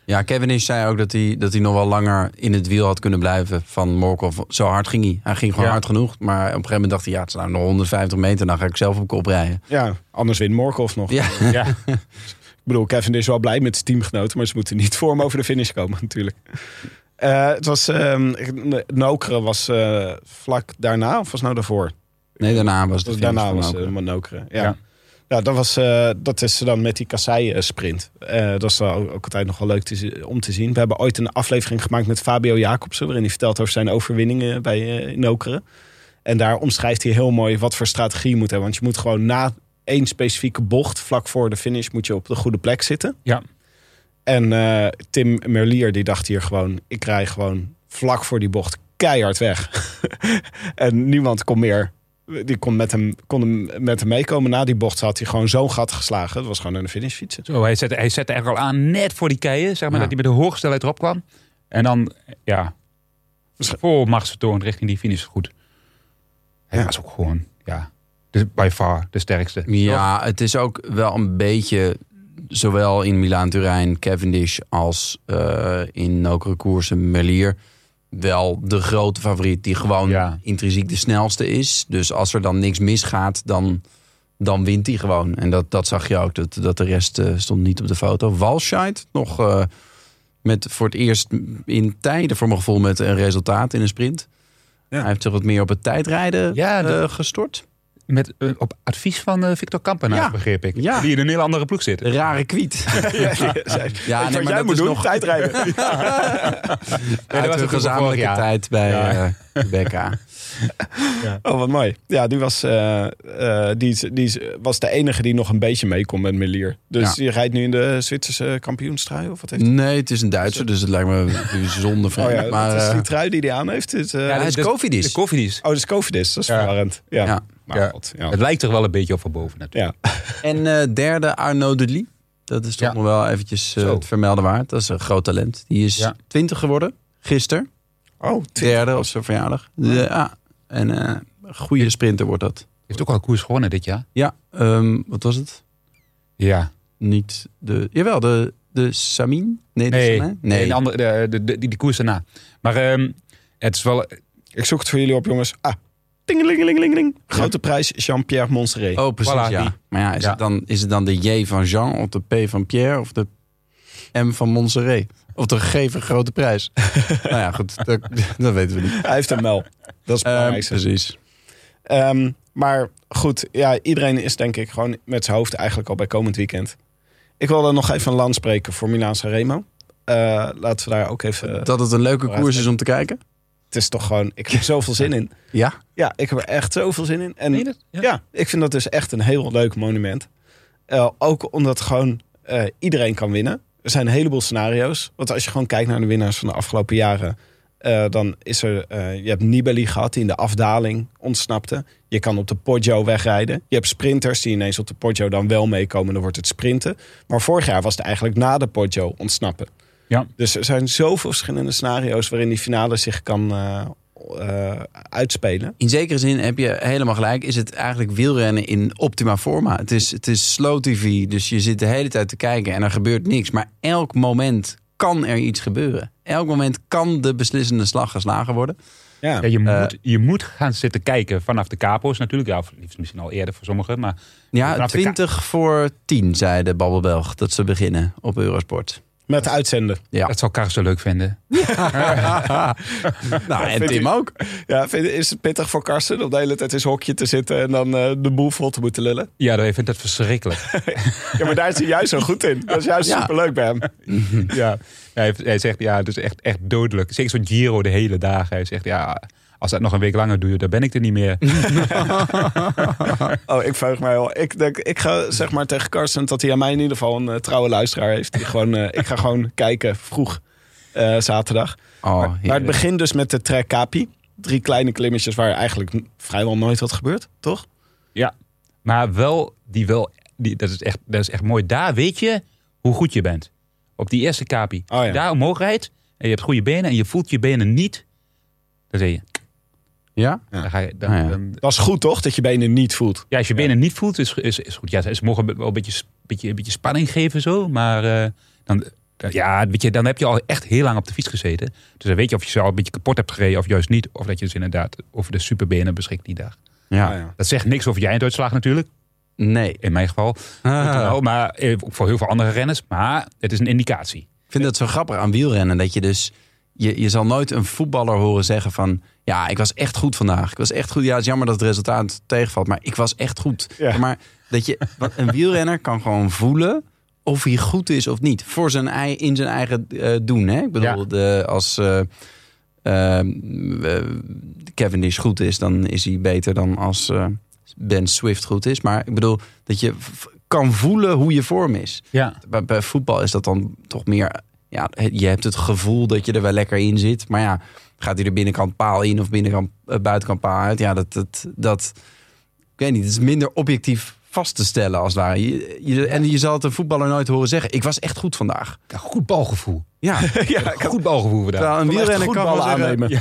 Ja, Cavendish zei ook dat hij, dat hij nog wel langer in het wiel had kunnen blijven van Morkov. Zo hard ging hij. Hij ging gewoon
Ja.
hard genoeg. Maar op een gegeven moment dacht hij, ja, het is nou nog 150 meter. Dan ga ik zelf op kop rijden.
Ja, anders wint Morkov nog.
Ja,
ja.
Ik bedoel, Kevin is wel blij met zijn teamgenoten, maar ze moeten niet voor hem over de finish komen natuurlijk. Eh, het was, ehm Nokere was eh, vlak daarna, of was nou daarvoor?
nee, daarna was het
daarna was uh, Nokere. Ja.
Ja.
Ja. dat, was, eh, dat is dan met die kassei-sprint. Eh, dat is wel ook altijd nog wel leuk te, om te zien. We hebben ooit een aflevering gemaakt met Fabio Jacobsen... waarin hij vertelt over zijn overwinningen bij eh Nokere. En daar omschrijft hij heel mooi wat voor strategie je moet hebben. Want je moet gewoon na één specifieke bocht... vlak voor de finish moet je op de goede plek zitten.
ja.
En eh, Tim Merlier die dacht hier gewoon... ik rij gewoon vlak voor die bocht keihard weg. en niemand kon meer... Die kon met, hem, kon hem met hem meekomen. Na die bocht had hij gewoon zo'n gat geslagen. Het was gewoon de finish fietsen.
Zo, hij zette, hij zette er al aan net voor die keien, zeg maar,
Ja.
dat hij met de hoge snelheid erop kwam. En dan, ja, vol machtsvertoon richting die finish goed. Hij
Ja.
was ook gewoon, ja, de, by far de sterkste.
Ja, het is ook wel een beetje... zowel in Milaan-Turijn, Cavendish... als eh, in Nokere koersen, Merlier... wel de grote favoriet die gewoon
Ja.
intrinsiek de snelste is. Dus als er dan niks misgaat, dan, dan wint hij gewoon. En dat, dat zag je ook, dat, dat de rest eh, stond niet op de foto. Walscheid nog eh, met voor het eerst in tijden voor mijn gevoel met een resultaat in een sprint.
Ja.
Hij heeft zich wat meer op het tijdrijden
Ja, de-
eh, gestort.
Met, eh, op advies van eh, Victor Kampenaar,
Ja.
begreep ik.
Ja.
Die in een heel andere ploeg zit.
Een rare kwiet.
ja,
Ja,
wat jij
dat
moet
is
doen,
nog
tijdrijden.
uit
vorig
gezamenlijke tijd bij
Ja.
eh, BK.
Oh, wat mooi. Ja, die was, eh, eh, die, die was de enige die nog een beetje mee kon met Melier. Dus
Ja.
die rijdt nu in de Zwitserse kampioenstrui? Of wat heeft?
Nee, het is een Duitser, dus het lijkt me bijzonder vreemd.
Oh ja,
maar,
dat is die trui die hij aan heeft. Is, eh,
Ja,
hij is.
De
Cofidis.
Oh, dat is Cofidis. Dat is
Ja.
verwarrend. Ja. Maar.
Het lijkt er wel een beetje op van boven natuurlijk.
Ja.
En eh, derde, Arnaud de Lie. Dat is toch
Ja.
nog wel eventjes eh,
Zo.
het vermelden waard. Dat is een groot talent. Die is
Ja.
20 geworden, gisteren.
Oh,
Derde op zijn verjaardag. Ja. En eh, een goede sprinter wordt dat.
Heeft ook al een koers gewonnen dit jaar.
Ja, ehm, wat was het?
Ja.
Niet de... Jawel, de, de Samin? Nee, de
Nee,
Samin?
nee. De andere, de, de, de- die, die koers daarna. Maar ehm, het is wel...
Ik zoek het voor jullie op, jongens. Ah, tingelingelingeling. Grote prijs Jean-Pierre Monserrat.
Oh, precies,
Voilà,
ja.
die.
Maar ja is,
Ja.
Het dan, is het dan de J van Jean of de P van Pierre of de M van Montserrat? Of de G van Grote Prijs? nou ja, goed, dat, dat weten we niet.
Hij heeft hem wel. Dat is het
Ehm,
belangrijkste.
precies.
Ehm, maar goed, ja, iedereen is denk ik gewoon met zijn hoofd eigenlijk al bij komend weekend. Ik wilde nog even een land spreken voor Milaan Sanremo. Eh laten we daar ook even...
Dat het een leuke koers is om te kijken?
Het is toch gewoon... Ik heb er zoveel zin in.
Ja.
Ja, ik heb er echt zoveel zin in. En?
Ja.
ja. ik vind dat dus echt een heel leuk monument. Eh, ook omdat gewoon eh, iedereen kan winnen. Er zijn een heleboel scenario's. Want als je gewoon kijkt naar de winnaars van de afgelopen jaren... eh, dan is er... eh, je hebt Nibali gehad die in de afdaling ontsnapte. Je kan op de Poggio wegrijden. Je hebt sprinters die ineens op de Poggio dan wel meekomen. Dan wordt het sprinten. Maar vorig jaar was het eigenlijk na de Poggio ontsnappen.
Ja.
Dus er zijn zoveel verschillende scenario's... waarin die finale zich kan eh, eh, uitspelen.
In zekere zin heb je helemaal gelijk. Is het eigenlijk wielrennen in optima forma. Het is, het is slow tv, dus je zit de hele tijd te kijken en er gebeurt niks. Maar elk moment kan er iets gebeuren. Elk moment kan de beslissende slag geslagen worden.
Ja.
Ja, je,
Eh,
moet, je moet gaan zitten kijken vanaf de capo's natuurlijk. Ja, of liefst misschien al eerder voor sommigen. Maar
Ja,
Vanaf de
20 voor 10 zei de Babbelbelg dat ze beginnen op Eurosport.
Met uitzenden.
Ja.
Dat zou Karsten leuk vinden.
Nou, en
Vindt
Tim
u-
ook.
Ja, vind, is het pittig voor Karsten om de hele tijd in zijn hokje te zitten en dan eh, de boel vol te moeten lullen?
Ja, hij vindt dat verschrikkelijk.
Ja, maar daar is hij juist zo goed in. Dat is juist
Ja.
superleuk bij hem.
ja. Hij, zegt, ja, het is echt, echt dodelijk. Zeker zo'n Giro de hele dagen. Hij zegt, ja, als dat nog een week langer duurt, dan ben ik er niet meer.
Oh, ik verheug mij wel. Ik, denk, ik ga zeg maar tegen Karsten dat hij aan mij in ieder geval een eh, trouwe luisteraar heeft. Die gewoon, eh, ik ga gewoon kijken vroeg eh, zaterdag.
Oh,
maar, maar het begint dus met de Trek Capi. Drie kleine klimmetjes waar eigenlijk vrijwel nooit wat gebeurt, toch?
Ja, maar wel, die wel die, dat, is echt, dat is echt mooi. Daar weet je hoe goed je bent. Op die eerste kapi.
Oh ja.
Daar omhoog rijdt en je hebt goede benen en je voelt je benen niet. Dan zeg je,
Ja?
dan ga je, dan,
Ah, ja.
dan-
Dat is goed, toch? Dat je benen niet voelt.
ja, als je benen niet voelt, is, is, is goed. Ja, ze mogen wel een beetje, beetje, een beetje spanning geven zo, maar eh, dan, dan- ja, weet je, dan heb je al echt heel lang op de fiets gezeten. Dus dan weet je of je ze al een beetje kapot hebt gereden of juist niet. Of dat je dus inderdaad over de superbenen beschikt die dag.
Ja.
Ah, ja.
Dat zegt niks over je einduitslag natuurlijk.
Nee.
In mijn geval.
Ah.
Maar eh, ook voor heel veel andere renners. Maar het is een indicatie.
Ik vind het zo grappig aan wielrennen dat je dus. Je, je zal nooit een voetballer horen zeggen van. Ja, ik was echt goed vandaag. Ik was echt goed. Ja, het is jammer dat het resultaat tegenvalt, maar ik was echt goed.
Ja.
Maar dat je. Een wielrenner kan gewoon voelen of hij goed is of niet. Voor zijn, ei- in zijn eigen eh, doen. Hè? Ik bedoel,
Ja.
de, als eh eh, eh, Cavendish goed is, dan is hij beter dan als eh, Ben Swift goed is. Maar ik bedoel, dat je kan voelen hoe je vorm is
Ja.
bij, bij voetbal is dat dan toch meer. Ja, je hebt het gevoel dat je er wel lekker in zit. Maar ja, gaat hij er binnenkant paal in of binnenkant eh, buitenkant paal uit? Ja, dat, dat, dat. Ik weet niet. Het is minder objectief vast te stellen als het ware. Je, je- en je zal het een voetballer nooit horen zeggen. Ik was echt goed vandaag.
Goed balgevoel.
Ja,
ja, ik had
Goed balgevoel vandaag.
terwijl een wielrenner kan wel
aannemen.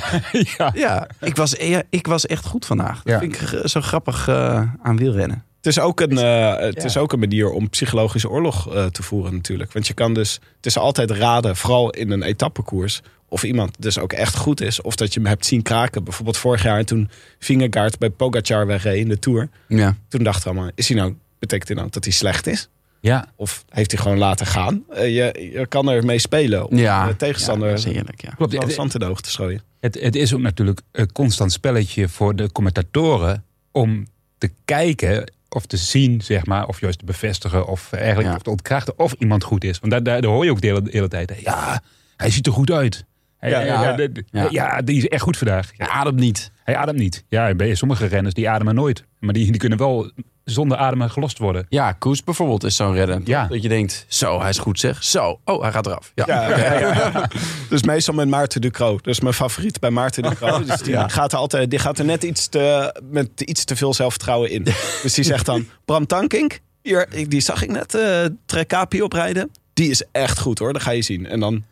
Ja.
Ja, ik was, ja, ik was echt goed vandaag. Dat
Ja.
vind ik zo grappig eh, aan wielrennen.
Het is ook een, eh, het is ook een manier om psychologische oorlog te voeren natuurlijk. Want je kan dus, het is altijd raden, vooral in een etappekoers, of iemand dus ook echt goed is. Of dat je hem hebt zien kraken. Bijvoorbeeld vorig jaar toen Vingegaard bij Pogacar wegreed in de Tour.
Ja,
Toen dachten we allemaal, is hij nou, betekent dit nou dat hij slecht is?
Ja.
Of heeft hij gewoon laten gaan? Eh, je, je kan er mee spelen om
ja.
de tegenstander
Ja, dat is heerlijk, ja.
Klopt. Het,
in de ogen te schooien.
het, het is ook natuurlijk een constant spelletje voor de commentatoren om te kijken of te zien, zeg maar, of juist te bevestigen of eigenlijk
Ja.
of te ontkrachten of iemand goed is. Want daar, daar, daar hoor je ook de hele, de hele tijd. Ja, hij ziet er goed uit.
Ja,
ja,
ja.
ja, de- de-
Ja.
ja, die is echt goed vandaag.
Hij ademt niet.
Hij ademt niet. Ja, bij sommige renners die ademen nooit. Maar die, die kunnen wel zonder ademen gelost worden.
Ja, Koes bijvoorbeeld is zo'n redder.
Ja.
Dat je denkt, zo, hij is goed zeg. Zo, oh, hij gaat eraf. Ja,
Ja, ja, ja. Dus meestal met Maarten Ducro. Dat is mijn favoriet bij Maarten Ducro. Dus die, gaat er altijd, die gaat er net iets te, met iets te veel zelfvertrouwen in. Dus die zegt dan, Bram Tankink, hier, die zag ik net uh, Trekapi oprijden. Die is echt goed hoor, dat ga je zien. En dan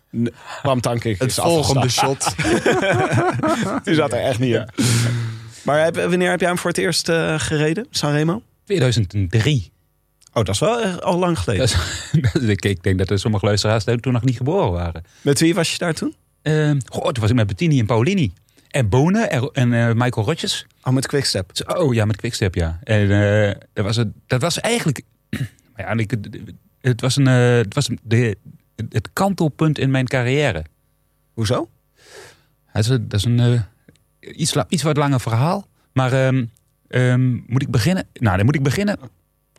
Bram Tankink
Het volgende shot.
Die zat er echt niet in. Maar heb, wanneer heb jij hem voor het eerst eh, gereden, Sanremo?
2003.
Oh, dat is wel eh, al lang geleden.
Is- ik, ik denk dat er sommige luisteraars toen nog niet geboren waren.
Met wie was je daar toen?
Ehm goh, toen was ik met Bettini en Paulini. En Bonen en, en eh, Michael Rotjes.
Oh, met Quickstep.
Oh ja, met Quickstep, ja. En eh, dat, was het, dat was eigenlijk... Maar ja, ik, het was, een, eh, het, was de, het kantelpunt in mijn carrière.
Hoezo?
Dat is, een- dat is een eh, iets wat langer verhaal. Maar ehm, ehm, moet ik beginnen? Nou, dan moet ik beginnen.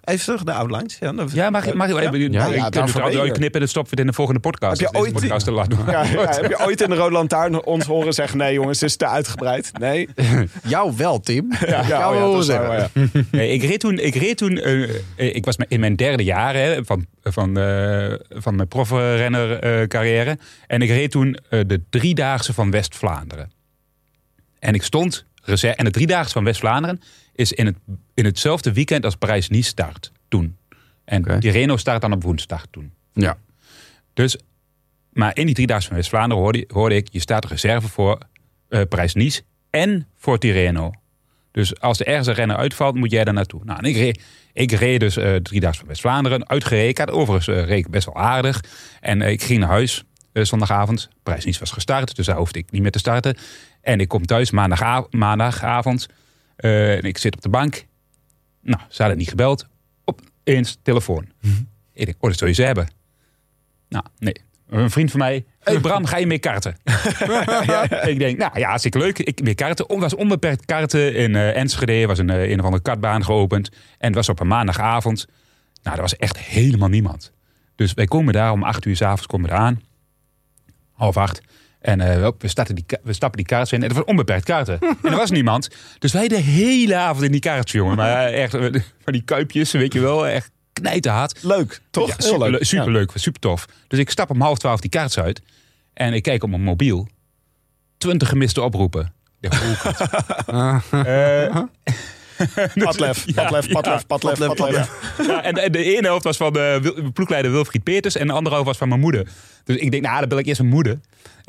Even terug, de outlines. Ja, dan-
Ja, mag? Mag
Ja?
ja?
Ja,
ik
ja,
het
ben je
knippen en dat stoppen we in de volgende podcast.
Heb je
deze
ooit-
podcast te laat doen.
Ja, ja, heb je ooit in de Rode Lantaarn ons horen zeggen... nee jongens, dit is te uitgebreid? Nee?
Jou wel, Tim.
Ja,
Jou
oh
horen
dat is
zeggen.
waar, ja.
Nee, ik reed toen, ik reed toen eh, ik was in mijn derde jaar hè, van, van, eh, van mijn profrenner eh, carrière. En ik reed toen eh, de driedaagse van West-Vlaanderen. En ik stond, en de driedaagse van West-Vlaanderen is in, het, in hetzelfde weekend als Parijs-Nice start toen. En
Oké.
die Reno start dan op woensdag toen.
Ja.
Dus, maar in die driedaagse van West-Vlaanderen hoorde, hoorde ik, je staat reserve voor eh Parijs-Nice en voor Tirreno. Dus als er ergens een renner uitvalt, moet jij daar naartoe. Nou, en ik reed, ik reed dus eh driedaagse van West-Vlaanderen, had overigens eh, reed ik best wel aardig. En ik ging naar huis zondagavond. Parijs-Nice was gestart, dus daar hoefde ik niet meer te starten. En ik kom thuis maandaga- maandagavond. Eh, en ik zit op de bank. Nou, ze hadden niet gebeld. Opeens telefoon. Ik denk, oh, dat zul je ze hebben. Nou, nee. Een vriend van mij. Hey Bram, ga je mee karten? Ik denk, nou ja, hartstikke leuk. Ik weer karten. Het was onbeperkt karten in eh Enschede. Er was een, eh, een of andere kartbaan geopend. En het was op een maandagavond. Nou, er was echt helemaal niemand. Dus wij komen daar om acht uur s'avonds komen we eraan. Half acht. En eh, we, starten die, we stappen die kaarts in. En er was onbeperkt kaarten. en er was niemand. Dus wij de hele avond in die kaartjes, jongen. Maar eh, echt, eh, van die kuipjes, weet je wel. Echt knijterhard.
Leuk, toch?
Ja, super,
leuk.
super leuk, super tof. Dus ik stap om half twaalf die kaarts uit. En ik kijk op mijn mobiel. 20 gemiste oproepen.
Ja. Padlef,
ja.
padlef, padlef, padlef.
ja, en, en de ene helft was van de ploegleider Wilfried Peters. En de andere helft was van mijn moeder. Dus ik denk, nou, dan bel ik eerst mijn moeder.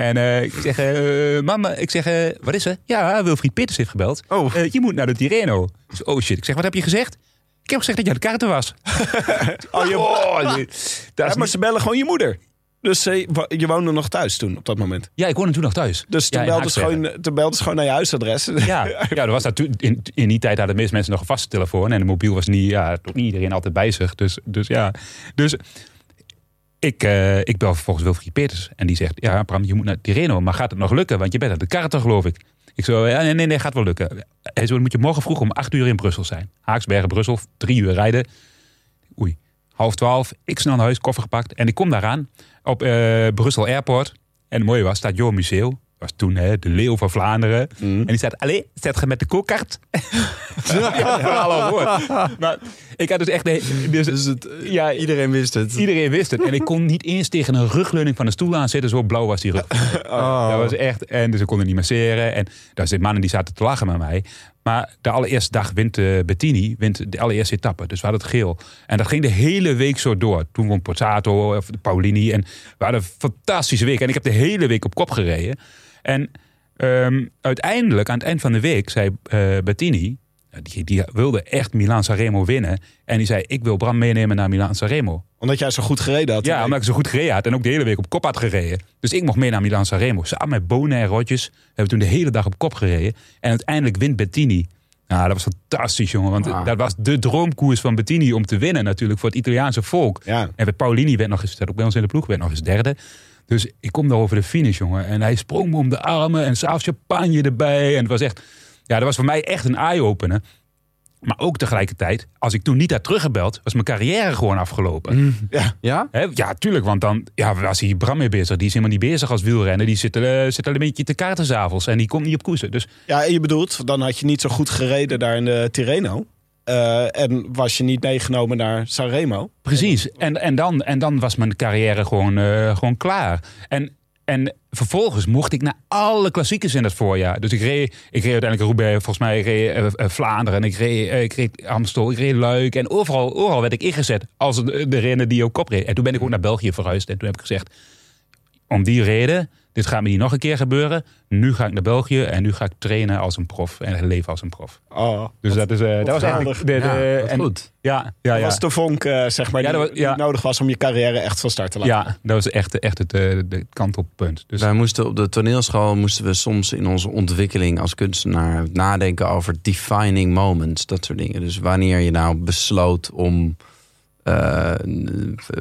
En eh, ik zeg, eh, mama, ik zeg, eh, wat is er? Ja, Wilfried Peters heeft gebeld.
Oh.
Je moet naar de Tireno. Oh shit. Ik zeg, wat heb je gezegd? Ik heb gezegd dat jij de kaarten was.
Oh, je,
Oh, nee.
Ja, maar ze bellen gewoon je moeder. Dus je woonde nog thuis toen, op dat moment.
Ja, ik woonde toen nog thuis.
Dus toen,
Ja, in
belden ze gewoon, toen belden ze gewoon naar je huisadres.
Ja, ja er was dat in, in die tijd hadden de meeste mensen nog een vaste telefoon. En de mobiel was niet, ja, niet iedereen altijd bij zich. Dus, dus ja, dus ik, eh, ik bel vervolgens Wilfried Peters. En die zegt, ja Bram, je moet naar Tireno. Maar gaat het nog lukken? Want je bent aan de kaarten, geloof ik. Ik zo, ja, nee, nee, nee, gaat wel lukken. Hij zo, dan moet je morgen vroeg om acht uur in Brussel zijn. Haaksbergen, Brussel, drie uur rijden. Oei, half twaalf. Ik snel naar huis, koffer gepakt. En ik kom daaraan op eh, Brussel Airport. En het mooie was, staat Jo Museo. Was toen hè, de leeuw van Vlaanderen. En die staat, allee, zet je met de kookkaart? ja, al. Maar ik had dus echt... de- Dus,
Dus het,
ja,
iedereen wist het.
Iedereen wist het. En ik kon niet eens tegen een rugleuning van een stoel aan zitten. Zo blauw was die rug. Dat was echt... En dus ik kon er niet masseren. En daar zitten mannen die zaten te lachen met mij. Maar de allereerste dag wint eh, Bettini wint de allereerste etappe. Dus we hadden het geel. En dat ging de hele week zo door. Toen won Pozzato of Paulini. En we hadden een fantastische week. En ik heb de hele week op kop gereden. En ehm, uiteindelijk, aan het eind van de week, zei eh, Bettini... Die, die wilde echt Milan Sanremo winnen. En die zei, ik wil Bram meenemen naar Milan Sanremo.
Omdat jij zo goed gereden had.
Ja, omdat ik zo goed gereden had en ook de hele week op kop had gereden. Dus ik mocht mee naar Milan Sanremo. Samen met Bonen en Rotjes. We hebben toen de hele dag op kop gereden. En uiteindelijk wint Bettini. Nou, dat was fantastisch, jongen. Want
Wauw.
dat was de droomkoers van Bettini om te winnen natuurlijk voor het Italiaanse volk.
Ja.
En Paulini werd nog eens, dat ook bij ons in de ploeg, werd nog eens derde. Dus ik kom daar over de finish, jongen. En hij sprong me om de armen en s'avonds champagne erbij. En het was echt, ja, dat was voor mij echt een eye-opener. Maar ook tegelijkertijd, als ik toen niet had teruggebeld, was mijn carrière gewoon afgelopen.
Ja?
Hè, ja, tuurlijk, want dan ja, was hier Bram mee bezig. Die is helemaal niet bezig als wielrenner. Die zit, eh zit al een beetje te kaarten s'avonds en die komt niet op koersen. Dus
Ja, en je bedoelt, dan had je niet zo goed gereden daar in de Tirreno. Eh, en was je niet meegenomen naar Sanremo.
precies. En, en, dan, en dan was mijn carrière gewoon, eh, gewoon klaar. En, en vervolgens mocht ik naar alle klassiekers in dat voorjaar. Dus ik reed, ik reed uiteindelijk Roubaix, volgens mij reed eh, Vlaanderen. En ik reed, ik reed Amstel, ik reed Luik. En overal, overal werd ik ingezet als de, de renner die op kop reed. En toen ben ik ook naar België verhuisd. En toen heb ik gezegd, om die reden, dit gaat me niet nog een keer gebeuren. Nu ga ik naar België en nu ga ik trainen als een prof en leven als een prof.
Oh,
Dus dat, is, eh, dat was eigenlijk de, de,
Ja, wat
en-
goed.
Ja, ja,
dat
ja.
was de vonk, eh, zeg maar,
Ja,
die,
dat was- ja.
die nodig was om je carrière echt van start te laten.
Ja, dat was echt, echt het eh, de kant op punt. Dus
Wij moesten op de toneelschool moesten we soms in onze ontwikkeling als kunstenaar nadenken over defining moments, dat soort dingen. Dus wanneer je nou besloot om eh,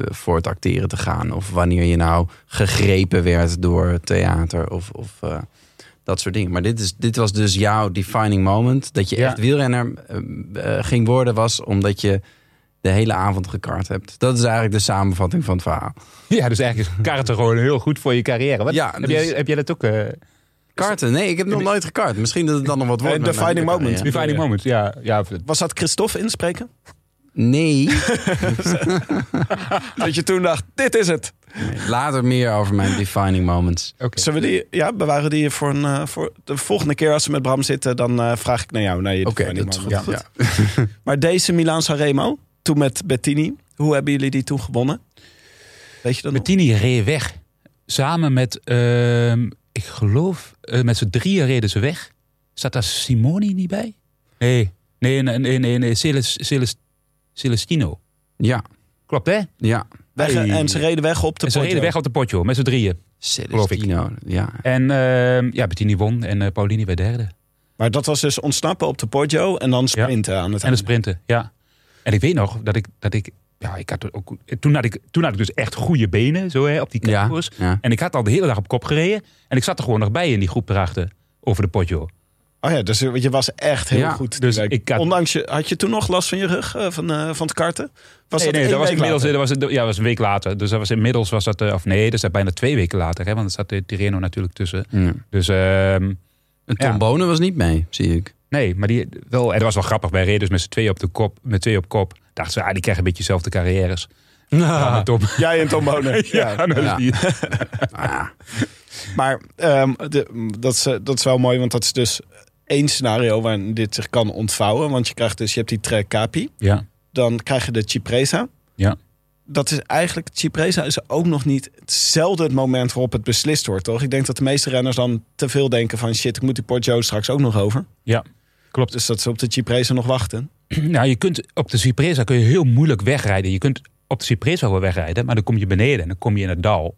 voor het acteren te gaan, of wanneer je nou gegrepen werd door theater of, of eh, dat soort dingen. Maar dit, is, dit was dus jouw defining moment, dat je
Ja.
echt wielrenner eh, ging worden, was omdat je de hele avond gekart hebt. Dat is eigenlijk de samenvatting van het verhaal.
ja, dus eigenlijk is karten gewoon heel goed voor je carrière. Wat,
Ja,
heb,
dus-
jij, heb jij dat ook? eh
Karten? Nee, ik heb nog nooit gekart. Misschien dat het dan nog wat wordt.
Defining moment.
defining moment, ja. ja
Was dat Christophe inspreken?
Nee.
Dat je toen dacht, dit is het.
Later meer over mijn defining moments.
oké.
Zullen we die, ja, bewaren die voor, een, eh, voor de volgende keer als we met Bram zitten, dan eh, vraag ik naar jou. Naar je
Oké,
defining
dat goed.
Ja. Maar deze Milan Sanremo, toen met Bettini, hoe hebben jullie die toen gewonnen? Weet je dat nog?
Bettini reed weg. Samen met, ehm, ik geloof, eh, met z'n drieën reden ze weg. Zat daar Simoni niet bij? Nee, nee, nee, nee, nee, nee. Celes, Celes, Celestino.
Ja,
Klopt, hè?
ja.
Weg,
Hey.
En ze reden weg op de
En ze reden weg op de potjo, met z'n drieën.
Celestino. Ja.
En ehm, ja, Bettini won en eh, Paulini werd derde.
Maar dat was dus ontsnappen op de Poggio en dan sprinten aan het
En de
einde.
sprinten, ja. En ik weet nog dat ik, dat ik ja, ik had ook, toen, had ik, toen had ik dus echt goede benen zo, hè, op die
Ja, ja.
En ik had al de hele dag op kop gereden. En ik zat er gewoon nog bij in die groep erachter. Over de potjo.
Oh ja, dus je was echt heel
Ja,
goed.
dus ik had-
Ondanks je, had je toen nog last van je rug eh, van, eh, van het karten? Was
nee,
dat
nee, dat was inmiddels dat was, ja, dat was een week later. Dus dat was inmiddels was dat, eh, of nee, dat is bijna twee weken later. Hè, want er zat de Tirreno natuurlijk tussen.
Ja.
Dus ehm,
En Tom
Ja.
Bonen was niet mee, zie ik.
nee, maar die wel, en dat was wel grappig. Wij reden dus met z'n twee op de kop, met twee op kop. Dachten ze, ah, die krijgen een beetje dezelfde carrières. Ja, met Tom.
Jij en Tom Bonen. ja.
Ah,
Maar ehm, de, dat, is, dat is wel mooi, want dat is dus één scenario waarin dit zich kan ontvouwen. Want je krijgt dus, je hebt die Tre Capi,
Ja,
dan krijg je de Cipresa.
ja.
Dat is eigenlijk, Cipresa is ook nog niet hetzelfde het moment waarop het beslist wordt, toch? Ik denk dat de meeste renners dan te veel denken van shit, ik moet die Poggio straks ook nog over.
ja. Klopt.
Dus dat ze op de Cipresa nog wachten.
Nou, je kunt op de Cipresa kun je heel moeilijk wegrijden. Je kunt op de Cipresa wel wegrijden, maar dan kom je beneden en dan kom je in het dal,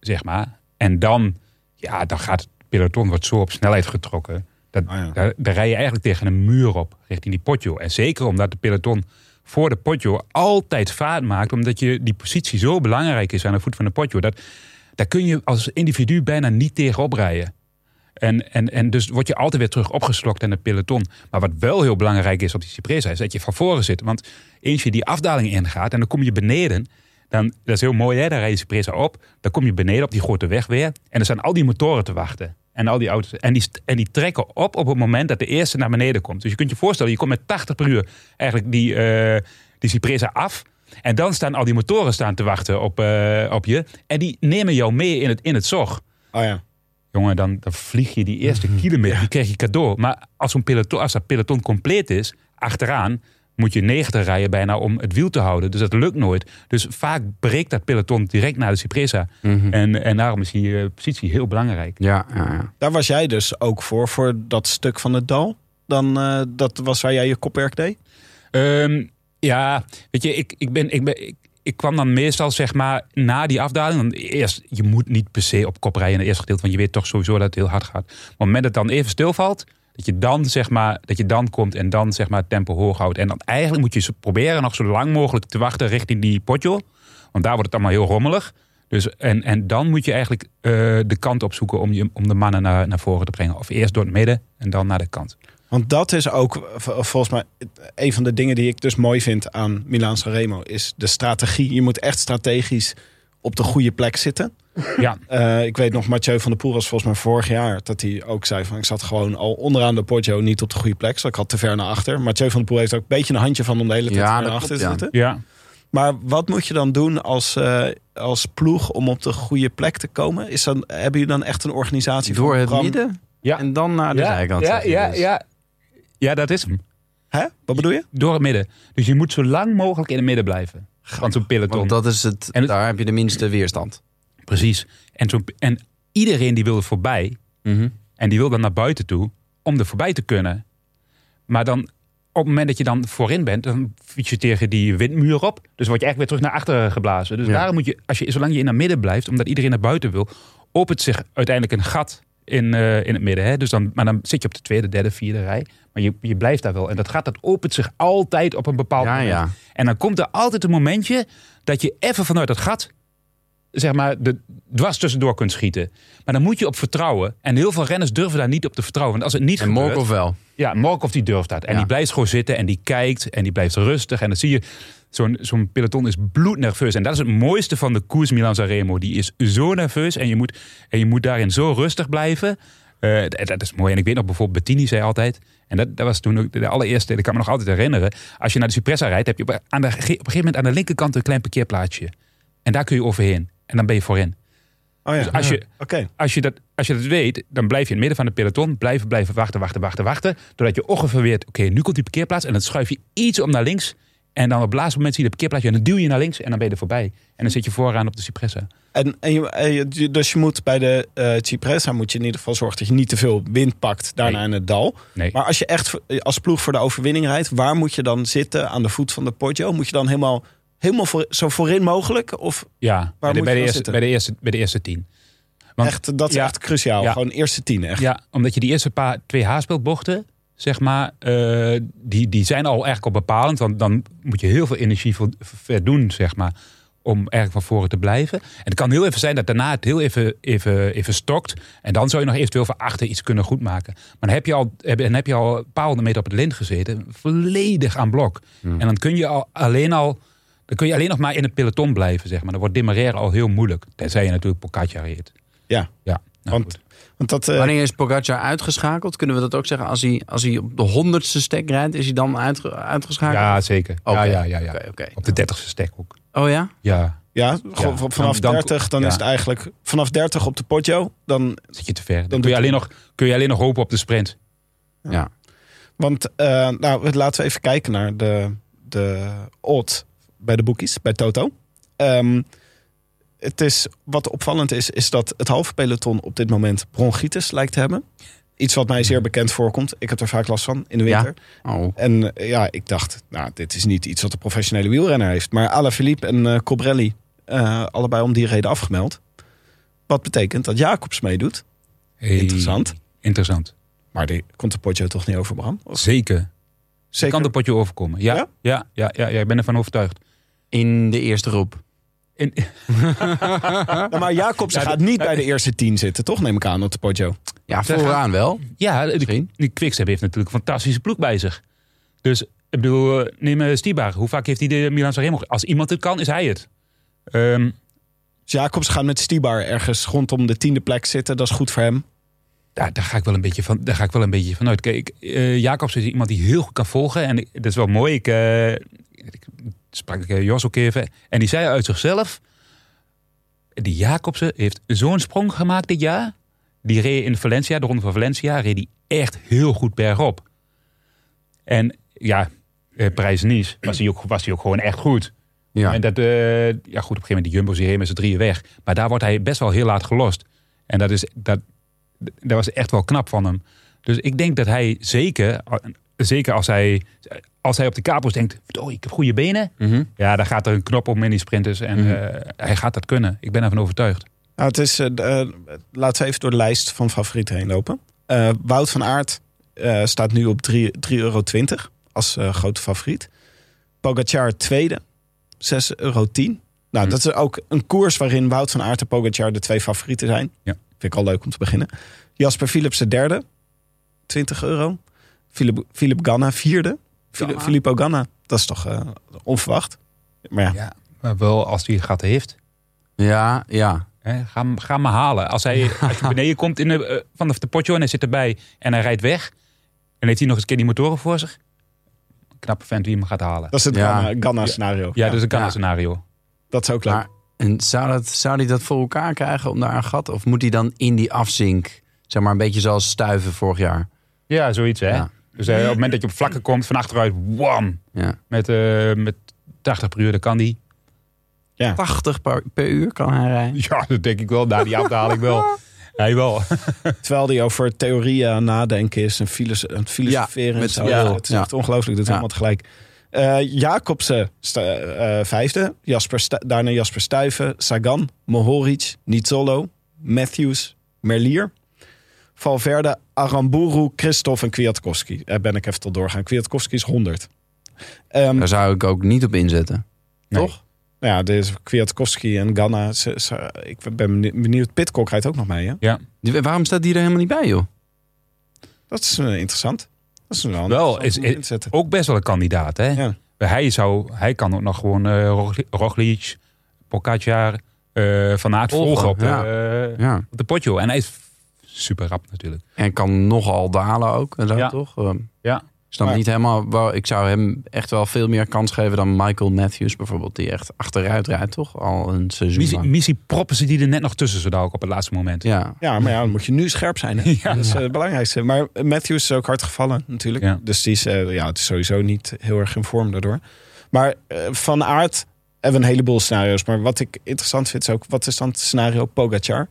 zeg maar. En dan, ja, dan gaat het peloton wordt zo op snelheid getrokken. Dat,
Ah, ja.
daar, daar rij je eigenlijk tegen een muur op, richting die potjo. En zeker omdat de peloton voor de potjo altijd vaart maakt, omdat je die positie zo belangrijk is aan de voet van de potjo. Dat, daar kun je als individu bijna niet tegenop rijden. En, en, en dus word je altijd weer terug opgeslokt in het peloton. Maar wat wel heel belangrijk is op die Cipresa is dat je van voren zit. Want eens je die afdaling ingaat en dan kom je beneden. Dan, dat is heel mooi hè, dan rij je Cipresa op. Dan kom je beneden op die grote weg weer. En er staan al die motoren te wachten. En al die auto's. En die, en die trekken op op het moment dat de eerste naar beneden komt. Dus je kunt je voorstellen, je komt met 80 per uur eigenlijk die, eh die Cipresa af. En dan staan al die motoren staan te wachten op, eh, op je. En die nemen jou mee in het, in het zog.
Oh ja.
Jongen, dan, dan vlieg je die eerste kilometer, die krijg je cadeau. Maar als, zo'n peloton, als dat peloton compleet is, achteraan moet je 90 rijden bijna om het wiel te houden. Dus dat lukt nooit. Dus vaak breekt dat peloton direct naar de Cipresa. en, en daarom is die eh, positie heel belangrijk.
ja, ja, ja.
Daar was jij dus ook voor, voor dat stuk van het dal. Dan, eh, dat was waar jij je kopwerk deed?
Ehm, ja, weet je, ik, ik, ben, ik, ben, ik, ik kwam dan meestal zeg maar na die afdaling. Eerst, je moet niet per se op kop rijden in het eerste gedeelte. Want je weet toch sowieso dat het heel hard gaat. Maar op het moment dat het dan even stilvalt. Dat je dan zeg maar, dat je dan komt en dan zeg maar het tempo hoog houdt. En dan eigenlijk moet je proberen nog zo lang mogelijk te wachten richting die potjo. Want daar wordt het allemaal heel rommelig. Dus, en, en dan moet je eigenlijk eh, de kant opzoeken om, je, om de mannen naar, naar voren te brengen. Of eerst door het midden en dan naar de kant.
Want dat is ook volgens mij een van de dingen die ik dus mooi vind aan Milaan Sanremo. Is de strategie. Je moet echt strategisch op de goede plek zitten.
Ja,
Eh, ik weet nog, Mathieu van der Poel was volgens mij vorig jaar... dat hij ook zei van ik zat gewoon al onderaan de Poggio niet op de goede plek. Dus ik had te ver naar achter. Mathieu van der Poel heeft ook een beetje een handje van om de hele tijd
Ja,
naar achter te
ja.
zitten.
ja.
Maar wat moet je dan doen als, eh, als ploeg om op de goede plek te komen? Is dan, hebben jullie dan echt een organisatie
Door
van
het midden
Ja.
en dan naar de
ja,
zijkant.
Ja, ja,
dus.
ja. ja, dat is hem.
Hè? Wat bedoel je?
Door het midden. Dus je moet zo lang mogelijk in het midden blijven. Van zo'n peloton.
Want dat is het,
En het-
daar heb je de minste weerstand.
Precies. En, zo, en iedereen die wil er voorbij.
Mhm.
En die wil dan naar buiten toe. Om er voorbij te kunnen. Maar dan, op het moment dat je dan voorin bent. Dan fiets je tegen die windmuur op. Dus word je eigenlijk weer terug naar achteren geblazen. Dus
Ja.
daarom moet je, als je, zolang je in het midden blijft. Omdat iedereen naar buiten wil. Opent zich uiteindelijk een gat in, eh, in het midden. Hè? Dus dan, maar dan zit je op de tweede, derde, vierde rij. Maar je, je blijft daar wel. En dat gat dat opent zich altijd op een bepaald
Ja,
moment.
ja.
En dan komt er altijd een momentje dat je even vanuit het gat, zeg maar, de dwars tussendoor kunt schieten. Maar dan moet je op vertrouwen. En heel veel renners durven daar niet op te vertrouwen. Want als het niet
En
gebeurt...
Morkov wel.
Ja, Morkov die durft dat. En
Ja.
die blijft gewoon zitten en die kijkt en die blijft rustig. En dan zie je, zo'n zo'n peloton is bloednerveus. En dat is het mooiste van de koers Milan Sanremo. Die is zo nerveus en je moet, en je moet daarin zo rustig blijven. Eh, dat, dat is mooi. En ik weet nog bijvoorbeeld, Bettini zei altijd... En dat, dat was toen ook de allereerste, dat kan me nog altijd herinneren. Als je naar de Cipressa rijdt, heb je op, aan de, op een gegeven moment aan de linkerkant een klein parkeerplaatsje. En daar kun je overheen. En dan ben je voorin.
Oh ja.
Dus als je, als je, dat, als je dat weet, dan blijf je in het midden van de peloton. Blijven, blijven wachten, wachten, wachten, wachten. Doordat je ongeveer weet, oké, nu komt die parkeerplaats. En dan schuif je iets om naar links. En dan op het laatste moment zie je de parkeerplaats. En dan duw je naar links en dan ben je er voorbij. En dan zit je vooraan op de Cipressa.
En, en je, dus je moet bij de eh Cipressa moet je in ieder geval zorgen dat je niet te veel wind pakt daarna
Nee.
in het dal.
Nee.
Maar als je echt als ploeg voor de overwinning rijdt, waar moet je dan zitten aan de voet van de Poggio? Moet je dan helemaal, helemaal voor, zo voorin mogelijk? Of
Ja, bij de, bij, de eerste, bij, de eerste, bij de eerste tien. Want-
echt, dat is
ja.
echt cruciaal.
Ja.
Gewoon eerste tien echt.
Ja, omdat je die eerste paar, twee haarspelbochten... zeg maar, eh, die, die zijn al eigenlijk al bepalend. Want dan moet je heel veel energie voor, voor doen, zeg maar, om eigenlijk van voren te blijven. En het kan heel even zijn dat daarna het heel even, even, even stokt. En dan zou je nog eventueel van achter iets kunnen goedmaken. Maar dan heb je al, heb, dan heb je al een paar honderd meter op het lint gezeten. Volledig aan blok. En dan kun je al alleen al... Dan kun je alleen nog maar in het peloton blijven, zeg maar. Dan wordt demareren al heel moeilijk. Tenzij je natuurlijk Pocaccia reed.
Ja,
Ja, nou
want, want dat... eh,
Wanneer is Pogacar uitgeschakeld? Kunnen we dat ook zeggen? Als hij, als hij op de honderdste stek rijdt, is hij dan uitge- uitgeschakeld?
Ja, zeker. Ja, ja, ja, ja. Op de dertigste stek ook.
Oh ja?
Ja,
ja, vanaf
dan- dan-
30, dan
ja.
is het eigenlijk... Vanaf 30 op de Poggio, dan...
zit je te ver. Dan, kun, je alleen nog, kun je alleen nog hopen op de sprint.
Ja.
Want eh, nou, laten we even kijken naar de, de odd bij de boekies, bij Toto. Ehm, het is, wat opvallend is, is dat het halve peloton op dit moment bronchitis lijkt te hebben. Iets wat mij zeer bekend voorkomt. Ik heb er vaak last van in de
Ja?
winter.
Oh.
En eh, ja, ik dacht, nou, dit is niet iets wat de professionele wielrenner heeft. Maar Alaphilippe en eh Cobrelli, eh, allebei om die reden afgemeld. Wat betekent dat Jacobs meedoet.
Hey,
Interessant.
Interessant.
Maar die komt de potje toch niet over, Bram? Of-
Zeker.
Zeker.
Kan de potje overkomen. Ja,
Ja?
ja? Ja, ja, ja, ik ben ervan overtuigd.
In de eerste groep.
En,
Nou, maar Jacobs gaat niet bij de eerste tien zitten, toch? Neem ik aan op de Poggio.
Ja, vooraan wel.
ja, de,
Misschien.
de Quickstep heeft natuurlijk een fantastische ploeg bij zich. Dus, ik bedoel, eh, neem uh, Stibar. Hoe vaak heeft hij de Milan Sanremo? Als iemand het kan, is hij het. Ehm,
Dus Jacobs gaat met Stibar ergens rondom de tiende plek zitten. Dat is goed voor hem.
daar, daar, ga ik wel een beetje van, daar ga ik wel een beetje van uit. Kijk, eh, Jacobs is iemand die heel goed kan volgen. En ik- dat is wel mooi. Ik, eh, ik sprak ik Jos ook even. En die zei uit zichzelf... Die Jacobsen heeft zo'n sprong gemaakt dit jaar. Die reed in Valencia, de ronde van Valencia... reed die echt heel goed bergop. En ja, eh, Parijs-Nice was hij ook, was hij ook gewoon echt goed.
Ja.
En dat, eh, ja goed, op een gegeven moment die Jumbo's die met z'n drieën weg. Maar daar wordt hij best wel heel laat gelost. En dat, is, dat, dat was echt wel knap van hem. Dus ik denk dat hij zeker, zeker als hij, als hij op de kapos denkt... Oh, ik heb goede benen.
Mhm.
Ja, dan gaat er een knop op in die sprinters. En
Mhm.
eh, hij gaat dat kunnen. Ik ben ervan overtuigd.
Nou, het is, eh, eh, laten we even door de lijst van favorieten heen lopen. Eh, Wout van Aert eh, staat nu op 3 3,20 euro als eh, grote favoriet. Pogacar tweede, 6,10 euro. Nou,
Hm.
dat is ook een koers waarin Wout van Aert en Pogacar de twee favorieten zijn.
Ja.
Vind ik al leuk om te beginnen. Jasper Philipsen derde, 20 euro. Philip, Philip Ganna vierde.
Ganna.
Filippo Ganna, dat is toch eh, onverwacht. Maar ja,
Ja, maar wel als hij gat heeft.
Ja, ja.
Hè, ga, ga hem maar halen. Als hij als je beneden komt in de, vanaf de potjo en hij zit erbij en hij rijdt weg. En heeft hij nog eens een keer die motoren voor zich. Knappe vent wie hem gaat halen.
dat is het
Ja.
Ganna, Ganna scenario.
Ja, dus een kan
Ja.
scenario.
Dat is ook leuk.
Maar en zou, dat, zou hij dat voor elkaar krijgen om daar een gat? Of moet hij dan in die afzink, zeg maar een beetje zoals Stuiven vorig jaar?
Ja, zoiets hè.
Ja.
Dus eh, op het moment dat je op vlakken komt, van achteruit, wam.
Ja.
Met, eh, met 80 per uur, dan kan die.
80 per, per uur kan hij rijden.
Ja, dat denk ik wel. Na die afdaling wel. Hij wel.
Terwijl die over theorieën aan nadenken is en filos aan het filosoferen.
Ja,
en
met
zo. Ja, het is
Ja.
echt ongelooflijk. Dit
Ja.
allemaal tegelijk. Eh Jacobsen eh, vijfde. Jasper Stu- daarna Jasper Stuyven. Sagan. Mohoric. Nizzolo. Matthews. Merlier. Valverde. Aramburu. Christophe en Kwiatkowski. Daar ben ik even tot doorgaan. Kwiatkowski is 100. Ehm,
Daar zou ik ook niet op inzetten.
Nee.
Toch?
nou ja, dus Kwiatkowski en Ganna. Ze, ze- ik ben benieuwd. Pitcock rijdt ook nog mee. Hè?
Ja.
Die- Waarom staat die er helemaal niet bij, joh?
Dat is eh, interessant. Dat is wel,
Wel, is-. Ook best wel een kandidaat hè.
Ja.
Hij, zou, hij kan ook nog gewoon Rogli- Roglic, Pogacar, eh Van Aert
Volgen,
volgen op de,
ja.
eh,
Ja.
op de potjo. En hij is super rap natuurlijk.
En kan nogal dalen ook. En zo,
Ja.
toch? Ehm,
Ja.
Ik snap
Maar-
niet helemaal. Wel, ik zou hem echt wel veel meer kans geven dan Michael Matthews bijvoorbeeld. Die echt achteruit rijdt, toch? Al een seizoen
Missie,
lang.
missie proppen ze die er net nog tussen zo dadelijk op het laatste moment.
Ja.
Ja, maar ja, dan moet je nu scherp zijn. Hè?
Ja.
Dat is eh, het belangrijkste. Maar Matthews is ook hard gevallen natuurlijk.
Ja.
Dus die is, eh, ja, het is sowieso niet heel erg in vorm daardoor. Maar eh, van aard hebben we een heleboel scenario's. Maar wat ik interessant vind is ook, wat is dan het scenario Pogacar?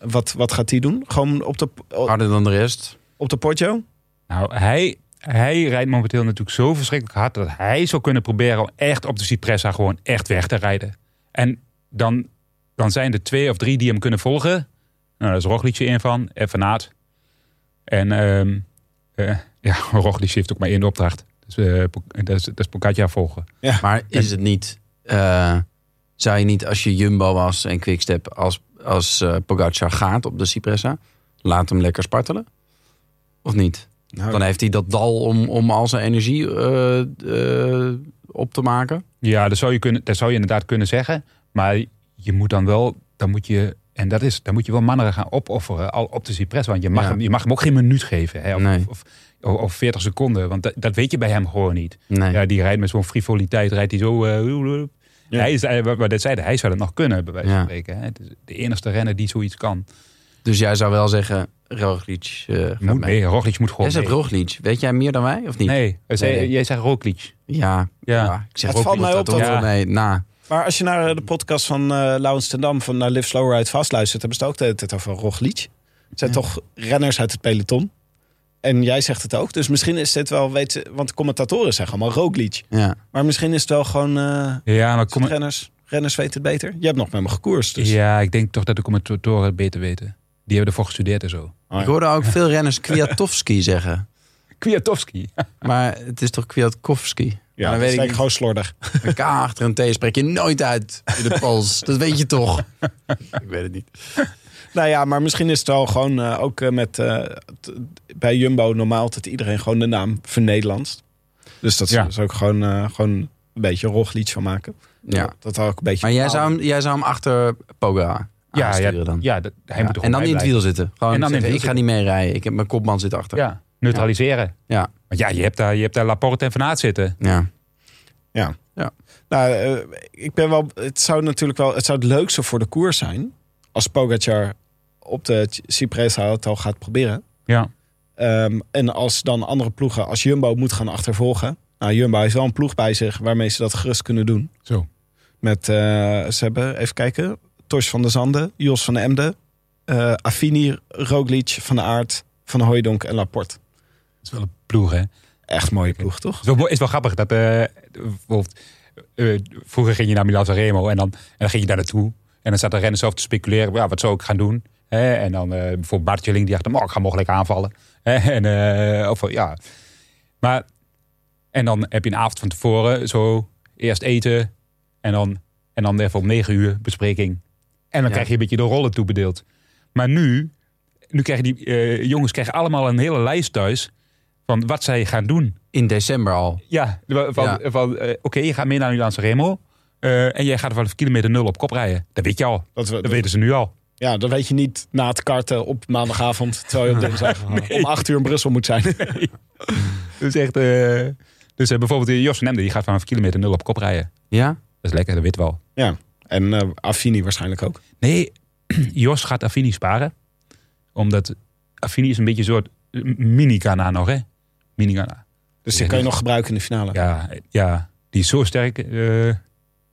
Wat, wat gaat hij doen? Gewoon op de,
Harder dan de rest.
op de Poggio?
Nou, hij, hij rijdt momenteel natuurlijk zo verschrikkelijk hard... dat hij zou kunnen proberen om echt op de Cipressa gewoon echt weg te rijden. En dan, dan zijn er twee of drie die hem kunnen volgen. Nou, daar is Roglic één van, en Van Aert. En ehm, eh, Ja, Roglic heeft ook maar één opdracht. Dus, eh, Po- dat, is, dat is Pogacar volgen.
Maar is het niet... eh, zou je niet, als je Jumbo was en Quickstep... als, als eh, Pogacar gaat op de Cipressa... laat hem lekker spartelen? Of niet?
Nou,
Dan heeft hij dat dal om, om al zijn energie eh, eh, op te maken.
Ja, dat zou, je kunnen, dat zou je inderdaad kunnen zeggen. Maar je moet dan wel, dan moet je, en dat is, dan moet je wel mannen gaan opofferen al op de Cypress. Want je mag,
Ja.
hem, je mag hem ook geen minuut geven. Hè, of,
Nee.
of, of, of 40 seconden. Want dat, dat weet je bij hem gewoon niet.
Nee.
Ja, die rijdt met zo'n frivoliteit, rijdt hij zo.
Ja.
Hij is, hij, wat we net zeiden, hij zou het nog kunnen, bij wijze van
Ja.
spreken. Hè. Het is de enige renner die zoiets kan.
Dus jij zou wel zeggen, Roglic eh gaat
Moet,
mee.
nee, Roglic moet
Jij
gewoon
zegt
mee.
Roglic. Weet jij meer dan wij, of niet?
Nee, hij zei-
Nee.
jij zegt Roglic.
Ja, ja.
Ja.
ik zeg
Het valt mij op
dat
dat-
Ja.
Na.
Maar als je naar de podcast van eh Laurens ten Dam van naar Live Slow Ride vast luistert, hebben ze het ook de hele tijd over Roglic. Het zijn toch renners uit het peloton. En jij zegt het ook. Dus misschien is dit wel, weet, want de commentatoren zeggen allemaal Roglic.
Ja.
Maar misschien is het wel gewoon eh,
Ja, maar kom,
renners. Renners weten het beter. Je hebt nog met me gekoerst. Dus.
ja, ik denk toch dat de commentatoren het beter weten. Die hebben ervoor gestudeerd en zo.
Oh, ja.
Ik hoorde ook veel renners Kwiatowski zeggen.
Kwiatowski.
Maar het is toch Kwiatkowski?
Ja,
Maar dan weet ik
gewoon slordig.
Een K achter een T spreek je nooit uit in de pols. Dat weet je toch? ik weet het niet.
Nou ja, maar misschien is het wel gewoon eh, ook eh, met eh, t- bij Jumbo normaal dat iedereen gewoon de naam vernederlandst. Dus dat
Ja.
ze is ook gewoon, eh, gewoon een beetje Roglic van maken.
Ja.
Dat ook een beetje.
Maar jij zou hem, jij zou hem achter Poga
Ja,
aansturen
ja,
dan?
ja dat, hij
Ja,
moet er
en dan in het wiel zitten. Gewoon
En dan in het
zeggen,
wiel
ik ga niet mee rijden. Ik heb mijn kopman zit achter.
Ja, neutraliseren.
Ja.
Want ja, je hebt daar, je hebt daar Laporte en Van Aert zitten.
Ja.
Nou, eh, ik ben wel. Het zou natuurlijk wel. Het zou het leukste voor de koers zijn. Als Pogacar op de Cipressa het al gaat proberen.
Ja.
Ehm, en als dan andere ploegen, als Jumbo moet gaan achtervolgen. Nou, Jumbo heeft wel een ploeg bij zich waarmee ze dat gerust kunnen doen.
Zo.
Met, eh, ze hebben, even kijken, Tors van der Zanden, Jos van Emden, eh Affini, Roglic, Van der Aert, Van Hooijdonk en Laporte.
Dat is wel een ploeg, hè?
Echt mooie ploeg, toch?
Het is wel, is wel grappig dat eh, bijvoorbeeld, vroeger ging je naar Milan Sanremo en dan, en dan ging je daar naartoe. En dan zat de renner zelf te speculeren, ja, wat zou ik gaan doen? En dan eh, bijvoorbeeld Bartjeling, die dacht, oh, ik ga mogelijk aanvallen. En, eh, of, ja. Maar, en dan heb je een avond van tevoren, zo eerst eten en dan, en dan even om negen uur bespreking. En dan
Ja.
krijg je een beetje de rollen toebedeeld. Maar nu, nu krijgen die eh, jongens krijgen allemaal een hele lijst thuis van wat zij gaan doen.
In december al.
Ja, van,
Ja.
van oké, je gaat mee naar Milan Remo. Eh en jij gaat vanaf kilometer nul op kop rijden. Dat weet je al.
Dat, we,
Dat weten ze nu al.
Ja, dat weet je niet na het karten op maandagavond. Terwijl je op dinsdag om acht uur in Brussel moet zijn.
Dus echt. eh, dus eh, bijvoorbeeld Jos van Emden, die gaat vanaf kilometer nul op kop rijden.
Ja?
Dat is lekker, dat weten we al.
ja, en eh Affini waarschijnlijk ook.
Nee, Jos gaat Affini sparen. Omdat Affini is een beetje een soort mini-Ghana nog, hè? Mini-Ghana.
Dus die kan je nog gebruiken in de finale.
Ja, ja, die is zo sterk. eh,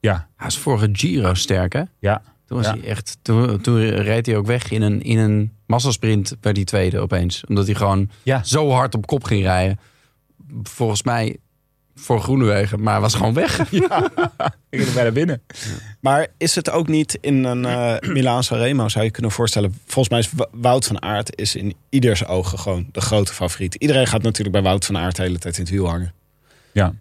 ja,
Hij is vorige Giro sterk, hè?
ja.
Toen, was
Ja.
hij echt, toen, toen reed hij ook weg in een, in een massasprint bij die tweede opeens. Omdat hij gewoon
Ja.
zo hard op kop ging rijden. Volgens mij voor Groenewegen, maar hij was gewoon weg.
Ik ging er bijna binnen.
Maar is het ook niet in een eh Milaan Remo zou je kunnen voorstellen. Volgens mij is Wout van Aert is in ieders ogen gewoon de grote favoriet. Iedereen gaat natuurlijk bij Wout van Aert de hele tijd in het wiel hangen.
Ja.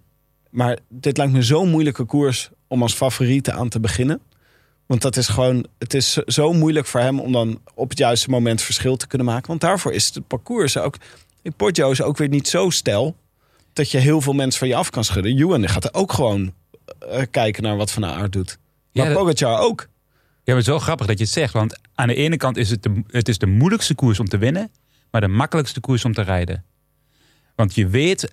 Maar dit lijkt me zo'n moeilijke koers om als favoriete aan te beginnen. Want dat is gewoon, het is zo moeilijk voor hem om dan op het juiste moment verschil te kunnen maken. Want daarvoor is het parcours ook. In Poggio is ook weer niet zo stijl dat je heel veel mensen van je af kan schudden. Die gaat er ook gewoon eh, kijken naar wat Van Aert doet. Maar
Ja, dat-
Pogacar ook.
Ja, maar het is wel grappig dat je het zegt. Want aan de ene kant is het de, het is de moeilijkste koers om te winnen. Maar de makkelijkste koers om te rijden. Want je weet,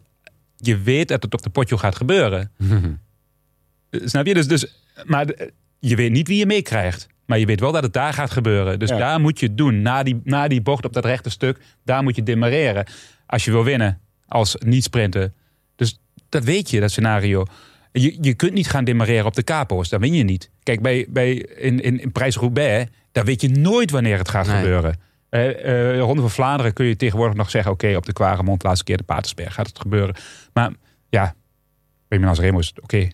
je weet dat het op de potjo gaat gebeuren. Eh, Snap je? Dus, dus, maar de- je weet niet wie je meekrijgt. Maar je weet wel dat het daar gaat gebeuren. Dus
Ja.
daar moet je het doen. Na die, na die bocht op dat rechte stuk, daar moet je demareren. Als je wil winnen als niet-sprinter. Dus dat weet je, dat scenario. Je, je kunt niet gaan demareren op de capo's. Dan win je niet. Kijk, bij, bij, in, in, in Prijs-Roubaix, daar weet je nooit wanneer het gaat
Nee.
gebeuren. Eh, eh, Ronde van Vlaanderen kun je tegenwoordig nog zeggen... oké, op de Quaremont, laatste keer de Patersberg gaat het gebeuren. Maar ja, Milan Remo is het oké.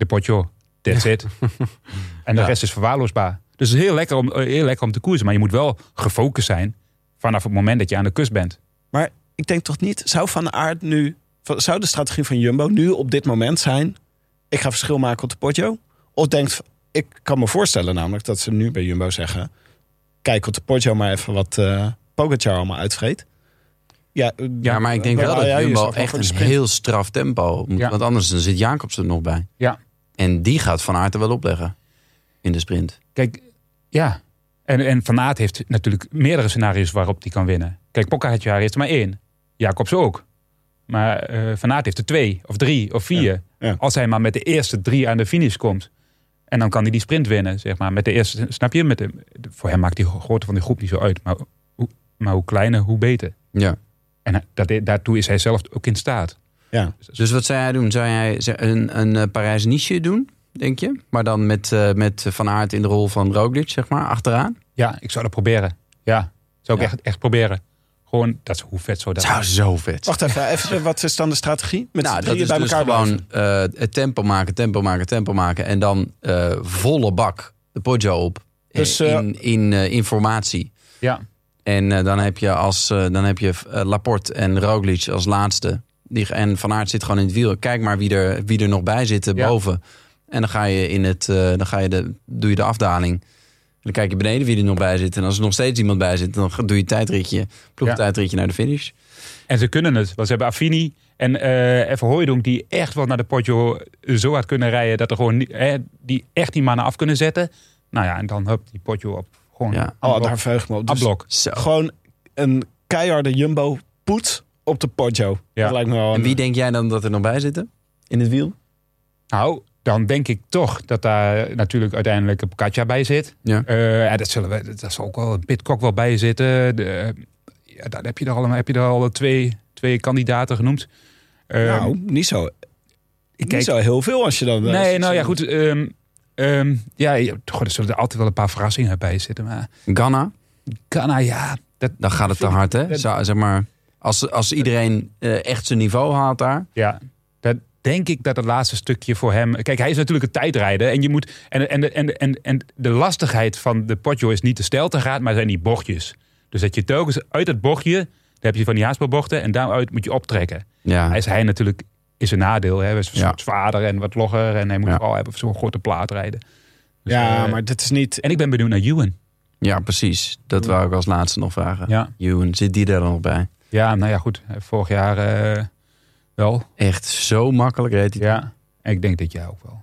De potjo, that's it. en de
Ja.
rest is verwaarloosbaar. Dus het is heel lekker, om, eh, heel lekker om te koersen. Maar je moet wel gefocust zijn vanaf het moment dat je aan de kust bent.
Maar ik denk toch niet... Zou Van Aert nu... Zou de strategie van Jumbo nu op dit moment zijn... Ik ga verschil maken op de Poggio? Of denkt... Ik kan me voorstellen namelijk dat ze nu bij Jumbo zeggen... Kijk op de Poggio maar even wat eh Pogacar allemaal uitvreet. Ja,
Ja, maar ik denk wel dat Jumbo echt een heel straf tempo moet.
Ja.
Want anders dan zit Jacobs er nog bij.
Ja.
En die gaat Van Aert er wel opleggen. In de sprint.
Kijk, ja. En, en Van Aert heeft natuurlijk meerdere scenario's waarop hij kan winnen. Kijk, Pogacar heeft er maar één. Jacobs ook. Maar eh Van Aert heeft er twee, of drie, of vier.
Ja, ja.
Als hij maar met de eerste drie aan de finish komt. En dan kan hij die sprint winnen, zeg maar. Met de eerste, snap je? Met de, voor hem maakt die grootte van die groep niet zo uit. Maar hoe, maar hoe kleiner, hoe beter.
Ja.
En hij- dat, daartoe is hij zelf ook in staat.
Ja.
Dus wat zou jij doen? Zou jij een, een eh, Parijs-Nice doen, denk je? Maar dan met, eh, met Van Aert in de rol van Roglic, zeg maar, achteraan?
Ja, ik zou dat proberen. Ja, zou ik
Ja.
echt, echt proberen. Gewoon, dat is hoe vet zou dat
Zou zo vet
Wacht even, even, wat is dan de strategie? Met
Nou, dat is
bij
dus
elkaar
gewoon eh, het tempo maken, tempo maken, tempo maken. En dan eh, volle bak de Poggio op.
Dus, eh,
in in eh, informatie.
Ja,
En eh, dan heb je, als, eh, dan heb je eh, Laporte en Roglic als laatste. Die, en Van Aert zit gewoon in het wiel. Kijk maar wie er, wie er nog bij zit eh,
Ja.
boven. En dan, ga je in het, eh, dan ga je de, doe je de afdaling. Dan kijk je beneden wie er nog bij zit. En als er nog steeds iemand bij zit, dan doe je tijdritje. Ploegtijdritje naar de finish.
En ze kunnen het. Want ze hebben Affini en eh even Hooijdonk die echt wel naar de Poggio zo hard kunnen rijden. Dat er gewoon niet- eh, die echt die mannen af kunnen zetten. Nou ja, en dan hup die Poggio op. Gewoon
Ja.
Oh, daar verheug ik me op. Dus gewoon een keiharde Jumbo poet op de Poggio.
Ja.
Dat lijkt me wel
En wie denk jij dan dat er nog bij zitten? In het wiel?
Nou, dan denk ik toch dat daar natuurlijk uiteindelijk een Katja bij zit.
Ja.
Eh, ja, dat, zullen we, dat zal ook wel een Pitcock wel bij zitten. De, ja, daar heb je er al, heb je er al twee, twee kandidaten genoemd. Eh,
nou, niet zo,
ik
niet zo heel veel als je dan... eh,
nee, nou ja, goed. ehm, ehm, ja, goh, er zullen er altijd wel een paar verrassingen bij zitten. Maar
Ghana?
Ghana, ja, dat,
Dan gaat het te hard, hè? zeg maar, als, als iedereen eh, echt zijn niveau haalt daar.
Ja, dat denk ik dat het laatste stukje voor hem. Kijk, hij is natuurlijk een tijdrijder. En, je moet, en, en, en, en, en de lastigheid van de Poggio is niet de steltegraad, maar zijn die bochtjes. Dus dat je telkens uit het bochtje, daar heb je van die haarspeelbochten, en daaruit moet je optrekken.
Ja,
Hij is hij natuurlijk is een nadeel. Hè? Hij is
Ja.
wat zwaarder en wat logger. En hij moet
Ja.
vooral hebben zo'n grote plaat rijden. Dus,
Ja,
eh,
maar dit is niet...
En ik ben benieuwd naar Ewan.
ja precies. Dat wou ik als laatste nog vragen.
Ja.
Ewan, zit die er nog bij?
Ja, nou ja, goed. Vorig jaar eh, wel.
Echt zo makkelijk reed hij.
Ja. En ik denk dit jaar ook wel.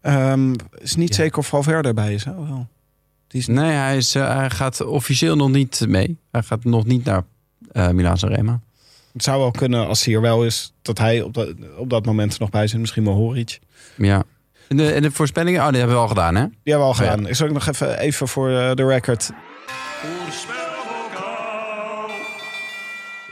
ehm, is niet
Ja.
zeker of Valverde erbij is. Oh, wel. Die is
Nee, hij, is, eh, hij gaat officieel nog niet mee. Hij gaat nog niet naar eh Milaan Sanremo.
Het zou wel kunnen als hij er wel is, dat hij op dat, op dat moment er nog bij zit. Misschien wel Horic.
Ja. En de, en de voorspellingen? Oh, die hebben we al gedaan, hè?
Die hebben we al
Oh, ja.
gedaan. Ik zal ook nog even, even voor de record.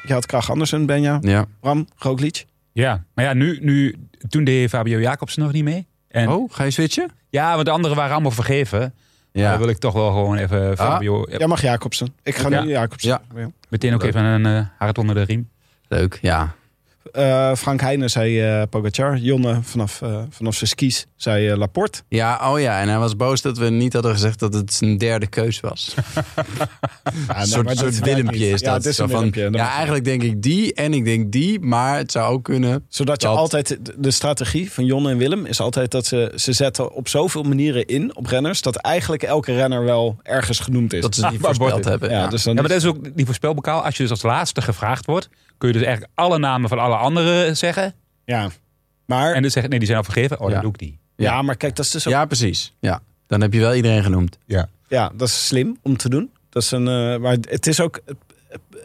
Je had Krach Andersen, Benja,
Ja.
Bram, Roglic.
Ja, maar ja, nu, nu toen deed Fabio Jacobsen nog niet mee. En,
Oh, ga je switchen?
Ja, want de anderen waren allemaal vergeven.
Ja.
Dan wil ik toch wel gewoon even Fabio...
Jij mag Jacobsen. Ik ga
Ja.
nu Jacobsen.
Ja.
Meteen ook even een eh, hart onder de riem.
Leuk, ja.
Eh, Frank Heijnen zei eh Pogacar. Jonne vanaf, eh, vanaf zijn skis zei Laporte.
Ja, oh ja. En hij was boos dat we niet hadden gezegd dat het zijn derde keus was.
Ja,
een soort, Willempje is
Ja,
dat.
het is
Zo
een
van, ja, eigenlijk denk ik die en ik denk die. Maar het zou ook kunnen...
Zodat je altijd, de- strategie van Jonne en Willem is altijd dat ze, ze zetten op zoveel manieren in op renners. Dat eigenlijk elke renner wel ergens genoemd is.
Dat ze het niet
maar
voorspeld hebben.
ja,
Ja,
dus dan
Ja, maar dat is ook die voorspelbokaal. Als je dus als laatste gevraagd wordt, kun je dus eigenlijk alle namen van alle anderen zeggen.
ja. Maar,
En dan zeggen, nee, die zijn al vergeven. Oh,
Ja.
dan doe ik die.
ja, maar kijk, dat is dus ook,
Ja, precies. Ja. Dan heb je wel iedereen genoemd.
ja, dat is slim om te doen. Dat is een, eh, maar het is ook het,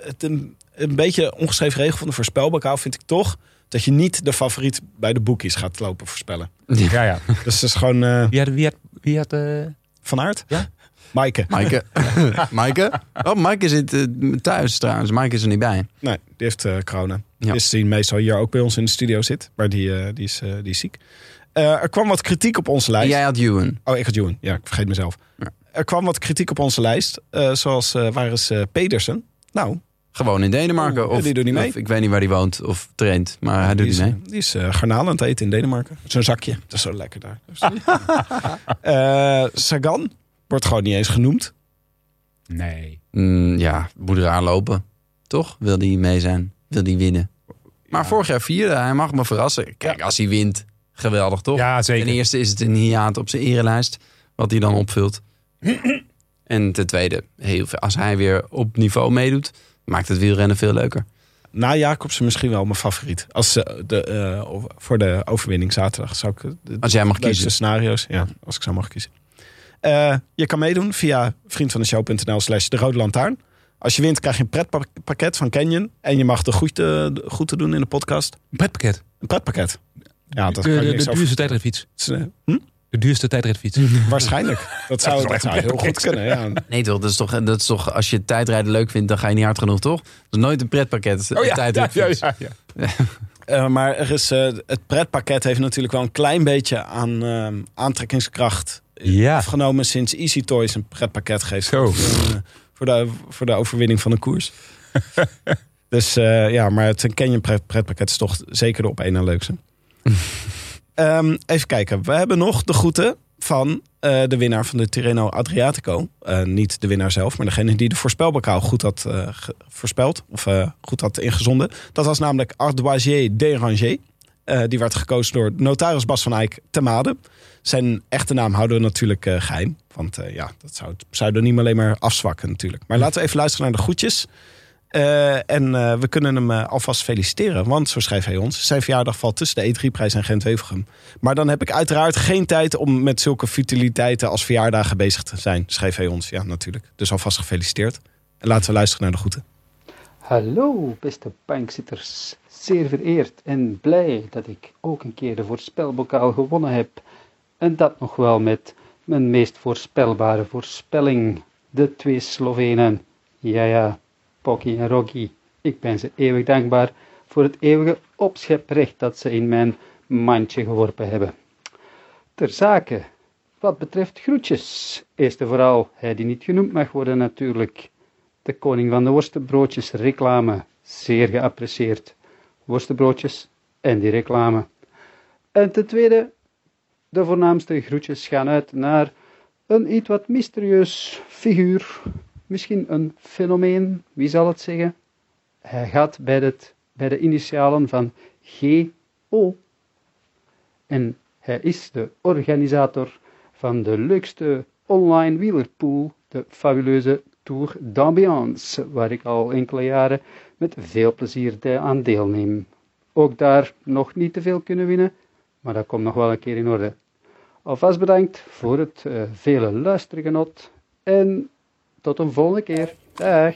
het, een, een beetje ongeschreven regel van de voorspelbokaal vind ik toch. Dat je niet de favoriet bij de boekies gaat lopen voorspellen.
Ja, ja.
Dus het is gewoon eh,
Wie had... Wie had, wie had eh,
Van Aert.
Ja.
Maaike.
Maaike. Maaike? Oh, Maaike zit eh, thuis trouwens. Maaike is er niet bij.
Nee, die heeft eh corona.
Ja.
Is die meestal hier ook bij ons in de studio zit. Maar die, eh, die, is, die is ziek. Er kwam wat kritiek op onze lijst.
jij had Ewan.
Oh, ik had Joen. Ja, ik vergeet mezelf.
Ja.
Er kwam wat kritiek op onze lijst. zoals, waar is Pedersen? Nou,
Gewoon in Denemarken.
Oeh,
Of,
die doet niet mee.
of ik weet niet waar hij woont of traint. Maar hij doet
is,
niet mee.
die is eh, garnalen aan het eten in Denemarken. Zo'n zakje. Dat is zo lekker daar. Eh, Sagan wordt gewoon niet eens genoemd.
nee.
Mm, ja, moet eraan lopen. Toch? Wil hij mee zijn? wil hij winnen. Maar vorig jaar vierde, hij mag me verrassen. Kijk, als hij wint, geweldig toch?
Ja, zeker.
Ten eerste is het een hiaat op zijn erelijst, wat hij dan opvult. en ten tweede, heel veel, als hij weer op niveau meedoet, maakt het wielrennen veel leuker.
Na Jacobsen misschien wel mijn favoriet. Als, ze de, eh, voor de overwinning zaterdag zou ik de,
Als jij mag kiezen.
scenario's. Ja, als ik zou mogen kiezen. Eh, je kan meedoen via vriendvandeshow.nl slash de Rode Lantaarn. Als je wint krijg je een pretpakket van Canyon. En je mag de goed, te, goed te doen in de podcast.
Een pretpakket.
Een pretpakket. Ja, dat
de,
kan je
de,
niks
de
over-
duurste tijdritfiets.
Hm?
De duurste tijdritfiets.
Waarschijnlijk. Dat zou, dat
echt
zou heel goed kunnen. Ja.
Nee toch, dat is toch, dat is toch als je tijdrijden leuk vindt, dan ga je niet hard genoeg, toch? Dat is nooit een pretpakket.
Oh ja, ja,
tijdritfiets.
ja, ja.
Eh, maar er is, eh, het pretpakket heeft natuurlijk wel een klein beetje aan eh, aantrekkingskracht
Ja.
afgenomen sinds Easy Toys een pretpakket geeft
Zo.
voor, eh, voor, de, voor de overwinning van de koers. dus eh, ja, maar het Canyon pret, pretpakket is toch zeker de op één na leukste. Ehm, even kijken, we hebben nog de groeten van eh, de winnaar van de Tirreno Adriatico. Niet de winnaar zelf, maar degene die de voorspelbokaal goed had voorspeld. Of goed had ingezonden. Dat was namelijk Ardoisier Déranger. Die werd gekozen door notaris Bas van Eyck te Maden. Zijn echte naam houden we natuurlijk eh, geheim. Want eh, ja, dat zou het pseudoniem alleen maar afzwakken natuurlijk. Maar laten we even luisteren naar de groetjes. Eh, en we kunnen hem alvast feliciteren. Want, zo schrijft hij ons, zijn verjaardag valt tussen de E3-prijs en Gent-Wevelgem. Maar dan heb ik uiteraard geen tijd om met zulke futiliteiten als verjaardagen bezig te zijn, schreef hij ons. Ja, natuurlijk. Dus alvast gefeliciteerd. En laten we luisteren naar de groeten.
Hallo, beste bankzitters. Zeer vereerd en blij dat ik ook een keer de voorspelbokaal gewonnen heb. En dat nog wel met mijn meest voorspelbare voorspelling. De twee Slovenen. Ja, ja, Pocky en Rocky. Ik ben ze eeuwig dankbaar voor het eeuwige opscheprecht dat ze in mijn mandje geworpen hebben. Ter zake, wat betreft groetjes. Eerst en vooral hij die niet genoemd mag worden natuurlijk. De koning van de worstenbroodjes reclame. Zeer geapprecieerd. Worstenbroodjes en die reclame. En ten tweede, de voornaamste groetjes gaan uit naar een iets wat mysterieus figuur. Misschien een fenomeen, wie zal het zeggen? Hij gaat bij, bij de initialen van GO. En hij is de organisator van de leukste online wielerpool, de fabuleuze Tour d'Ambiance, waar ik al enkele jaren met veel plezier aan deelneem. Ook daar nog niet te veel kunnen winnen, maar dat komt nog wel een keer in orde. Alvast bedankt voor het eh, vele luistergenot en tot een volgende keer. Dag!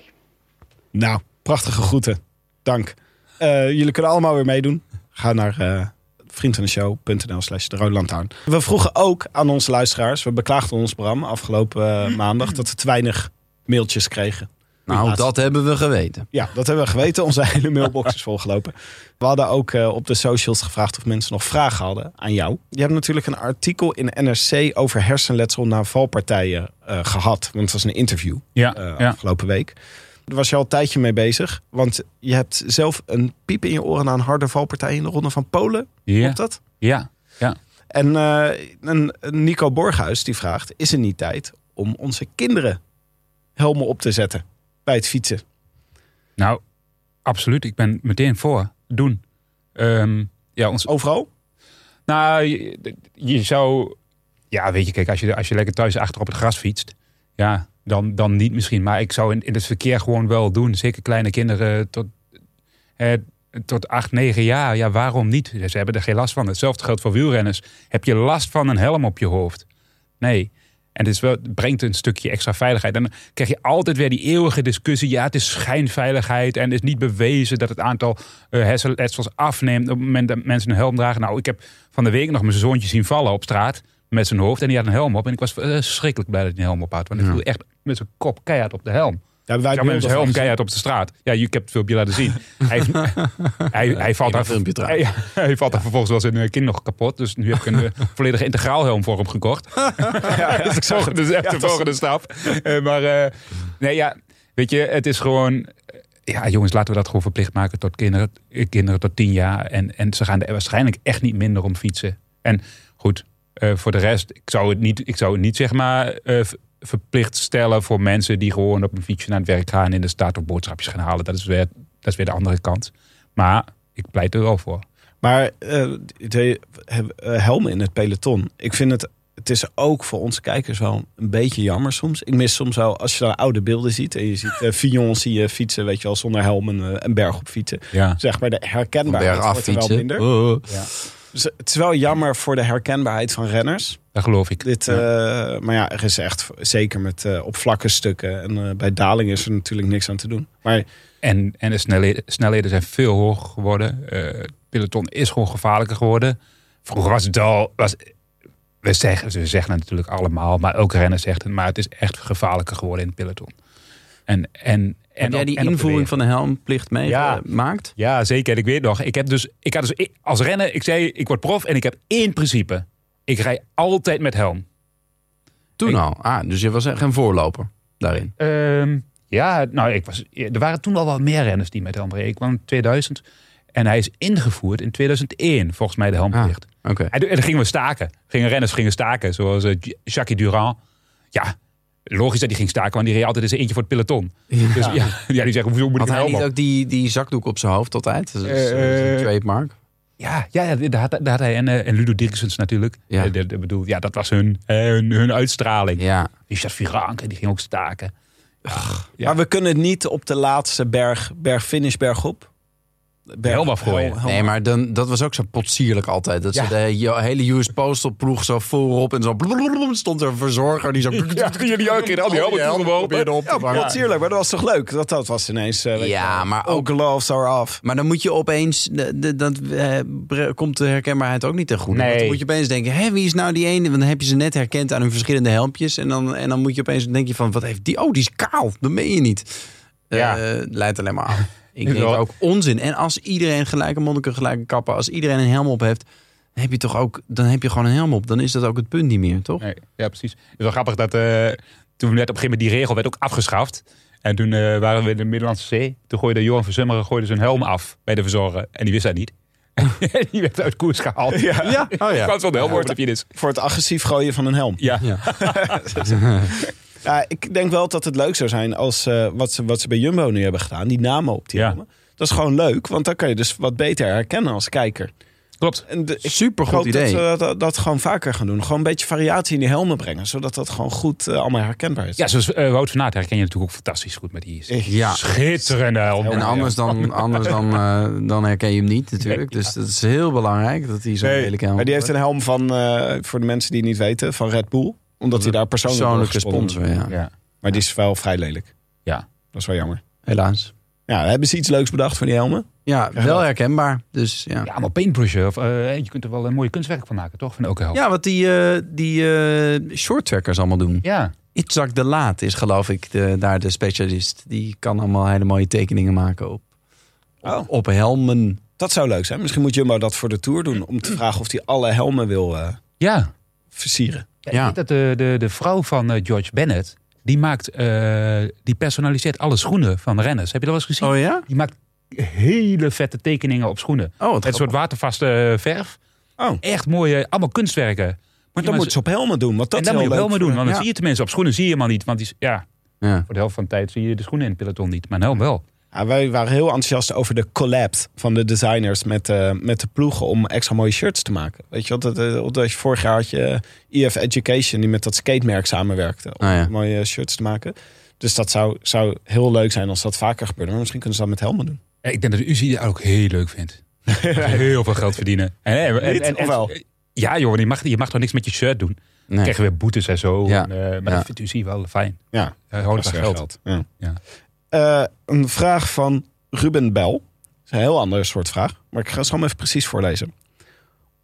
Nou, prachtige groeten. Dank. Eh, jullie kunnen allemaal weer meedoen. Ga naar eh vriendvandeshow.nl slash de. We vroegen ook aan onze luisteraars, we beklaagden ons Bram afgelopen maandag, dat we te weinig mailtjes kregen.
Nou, dat hebben we geweten.
Ja, dat hebben we geweten. Onze hele mailbox is volgelopen. We hadden ook eh, op de socials gevraagd of mensen nog vragen hadden aan jou. Je hebt natuurlijk een artikel in NRC over hersenletsel na valpartijen eh, gehad. Want het was een interview
Ja,
eh,
ja.
afgelopen week. Daar was je al een tijdje mee bezig. Want je hebt zelf een piep in je oren na een harde valpartij in de Ronde van Polen.
Ja,
Klopt dat?
ja, ja.
En een Nico Borghuis die vraagt... is er niet tijd om onze kinderen helmen op te zetten bij het fietsen?
Nou, absoluut. Ik ben meteen voor. Doen. Ehm, ja, ons,
Overal?
Nou, je, je zou... Ja, weet je, kijk, als je, als je lekker thuis achter op het gras fietst... Ja, dan, dan niet misschien. Maar ik zou in, in het verkeer gewoon wel doen. Zeker kleine kinderen tot, eh, tot acht, negen jaar. Ja, waarom niet? Ze hebben er geen last van. Hetzelfde geldt voor wielrenners. Heb je last van een helm op je hoofd? Nee. En het, is wel, het brengt een stukje extra veiligheid. En dan krijg je altijd weer die eeuwige discussie. Ja, het is schijnveiligheid. En het is niet bewezen dat het aantal eh hersenletsels afneemt. op het moment dat mensen een helm dragen. Nou, ik heb van de week nog mijn zoontje zien vallen op straat. Met zijn hoofd. En die had een helm op. En ik was verschrikkelijk blij dat hij een helm op had. Want hij viel echt met zijn kop keihard op de helm.
Ja, wij
Ja, zijn helm
van-
keihard op de straat. Ja, je- ik heb het filmpje laten zien. hij, hij, hij valt daar. Ja, hij valt daar vervolgens wel zijn eh, kin nog kapot. Dus nu heb ik een eh, volledige integraalhelm voor hem gekocht. dat, is volgende, dat is echt de volgende stap. Eh, maar nee, ja, weet je, het is gewoon... Ja, jongens, laten we dat gewoon verplicht maken tot kinderen, kinderen tot tien jaar. En, en ze gaan er waarschijnlijk echt niet minder om fietsen. En goed, voor de rest, ik zou het niet, ik zou het niet zeg maar verplicht stellen voor mensen die gewoon op een fietsje naar het werk gaan in de stad of boodschapjes gaan halen. Dat is weer dat is weer de andere kant. Maar ik pleit er wel voor.
Maar eh, de eh, helmen in het peloton. Ik vind het, het is ook voor onze kijkers wel een beetje jammer soms. Ik mis soms wel, als je dan oude beelden ziet en je ziet uh, Fillon zie je fietsen, weet je wel, zonder helm eh, een berg op fietsen.
Ja.
Zeg maar de herkenbaarheid wordt er wel minder.
Oh.
Dus het is wel jammer voor de herkenbaarheid van renners.
Dat geloof ik.
Dit, eh, maar ja, er is echt zeker met eh, op vlakke stukken en eh, bij daling is er natuurlijk niks aan te doen. Maar
En, en de snelheden, snelheden zijn veel hoger geworden. Het peloton is gewoon gevaarlijker geworden. Vroeger was het al... Was, we, zeggen, we zeggen het natuurlijk allemaal, maar elke renner zegt het. Maar het is echt gevaarlijker geworden in het peloton. En, en, en
Heb jij die
en
invoering van de helmplicht
Ja.
meegemaakt?
Ja, zeker. Ik weet nog. Ik heb dus, ik had dus als renner, ik zei, ik word prof en ik heb één principe. Ik rij altijd met helm.
Toen
Ik-
al. Ah, dus je was echt een voorloper daarin.
Ehm, ja, nou, ik was, er waren toen al wel meer renners die met helm reden. Ik kwam in 2000 en hij is ingevoerd in 2001, volgens mij de helmplicht.
Oké.
En, en dan gingen we staken. Gingen renners gingen staken, zoals eh, Jacques Durand. Ja, logisch dat die ging staken, want die reed altijd eens eentje voor het peloton. Dus ja, ja die zeggen, hoezo moet
Had
een
hij niet ook die, die zakdoek op zijn hoofd altijd? Dat is,
Eh,
dat is een
eh,
trademark.
Ja, ja, ja daar, had, daar had hij en, eh, en Ludo Dirksens natuurlijk.
Ja.
Ja. bedoel, ja, dat was hun, hun, hun uitstraling.
Ja.
Richard Viranke, die ging ook staken. Ja.
Maar we kunnen niet op de laatste berg, berg-finish, bergop. Berg,
Helm afgooien.
helm-
Nee, maar dan, dat was ook zo potsierlijk altijd. Dat
Ja.
ze de hele US Postal ploeg zo voorop en zo stond er een verzorger die zo...
Ja, die- die elke keer al die helmen toegeworpen.
probeerde op te
Ja, natuurlijk, maar dat was toch leuk? Dat, dat was ineens. eh,
Ja,
je wel,
maar ook-
gloves are off.
Maar dan moet je opeens, de, de, dat eh, komt de herkenbaarheid ook niet ten goede.
Nee.
Want dan moet je opeens denken, hé, wie is nou die ene? Want dan heb je ze net herkend aan hun verschillende helmpjes. En dan, en dan moet je opeens denk je van, wat heeft die? Oh, die is kaal. Dat meen je niet.
Ja.
Eh, leidt alleen maar af. Ik denk ook onzin. En als iedereen gelijke monniken, gelijke kappen, als iedereen een helm op heeft, dan heb je toch ook, dan heb je gewoon een helm op. Dan is dat ook het punt niet meer, toch?
Nee, ja, precies. Het is wel grappig dat eh, toen werd op een gegeven moment die regel werd ook afgeschaft. En toen eh, waren we in de Middellandse Zee. Toen gooide Johan van Zummeren gooide zijn helm af bij de verzorger. En die wist dat niet. En die werd uit koers gehaald. Ja,
Ja, oh ja.
Ik had wel de helm je dit.
Voor het agressief gooien van een helm.
Ja.
Ja.
Ja, ik denk wel dat het leuk zou zijn als eh, wat, ze, wat ze bij Jumbo nu hebben gedaan, die namen op die
Ja.
helmen. Dat is gewoon leuk, want dan kan je dus wat beter herkennen als kijker.
Klopt.
En de, ik
Supergoed
hoop
idee.
dat we dat, dat gewoon vaker gaan doen. Gewoon een beetje variatie in die helmen brengen, zodat dat gewoon goed eh, allemaal herkenbaar is.
Ja, zoals eh, Wout van Aert herken je natuurlijk ook fantastisch goed met die
Ja.
schitterende helm.
En anders dan, anders dan, eh, dan herken je hem niet natuurlijk. Dus dat is heel belangrijk dat hij zo'n
Nee,
helm
maar die heeft
heeft.
een helm van, eh, voor de mensen die het niet weten, van Red Bull. Omdat hij daar persoonlijk
persoonlijke
gesponsord
sponsor, ja.
Ja.
Maar die is wel vrij lelijk.
Ja.
Dat is wel jammer.
Helaas.
Ja, hebben ze iets leuks bedacht voor die helmen?
Ja, wel herkenbaar. Dus ja.
Ja, maar paintbrushen. Of, eh, je kunt er wel een mooie kunstwerk van maken, toch? Van elke helm.
Ja, wat die, eh die eh shorttrackers allemaal doen.
Ja.
Itzak de Laat is geloof ik de, daar de specialist. Die kan allemaal hele mooie tekeningen maken op, op,
Oh.
op helmen.
Dat zou leuk zijn. Misschien moet Jumbo dat voor de Tour doen. Om te vragen of hij alle helmen wil
Ja.
versieren.
Ja,
Ja.
Ik weet dat de, de, de vrouw van eh, George Bennett, die maakt, eh, die personaliseert alle schoenen van renners. Heb je dat wel eens gezien?
Oh ja?
Die maakt hele vette tekeningen op schoenen.
Oh,
Met een soort watervaste eh, verf.
Oh.
Echt mooie, allemaal kunstwerken.
Maar dan moet ze op helmen doen. Want dat
en dan moet je
leuk
maar doen, want dan
ja.
zie je tenminste op schoenen zie je helemaal niet. Want die, is- ja,
Ja.
voor de helft van de tijd zie je de schoenen in het peloton niet. Maar een helm wel.
Ja, wij waren heel enthousiast over de collab van de designers met, eh, met de ploegen om extra mooie shirts te maken. Weet je wat? Dat, eh, dat je vorig jaar had je EF Education die met dat skatemerk samenwerkte om
Ah, ja.
mooie shirts te maken. Dus dat zou, zou heel leuk zijn als dat vaker gebeurde. Maar misschien kunnen ze dat met helmen doen.
Ik denk dat de UCI dat ook heel leuk vindt. heel veel geld verdienen. En, en,
wel?
Ja joh, je mag, je mag toch niks met je shirt doen. Dan
Nee.
krijg je weer boetes en zo.
Ja.
En, eh, maar
Ja.
dat vindt UCI wel fijn.
Ja,
houdt van
weer
geld.
Ja. Eh, een vraag van Ruben Bel. Dat is een heel ander soort vraag. Maar ik ga ze hem even precies voorlezen.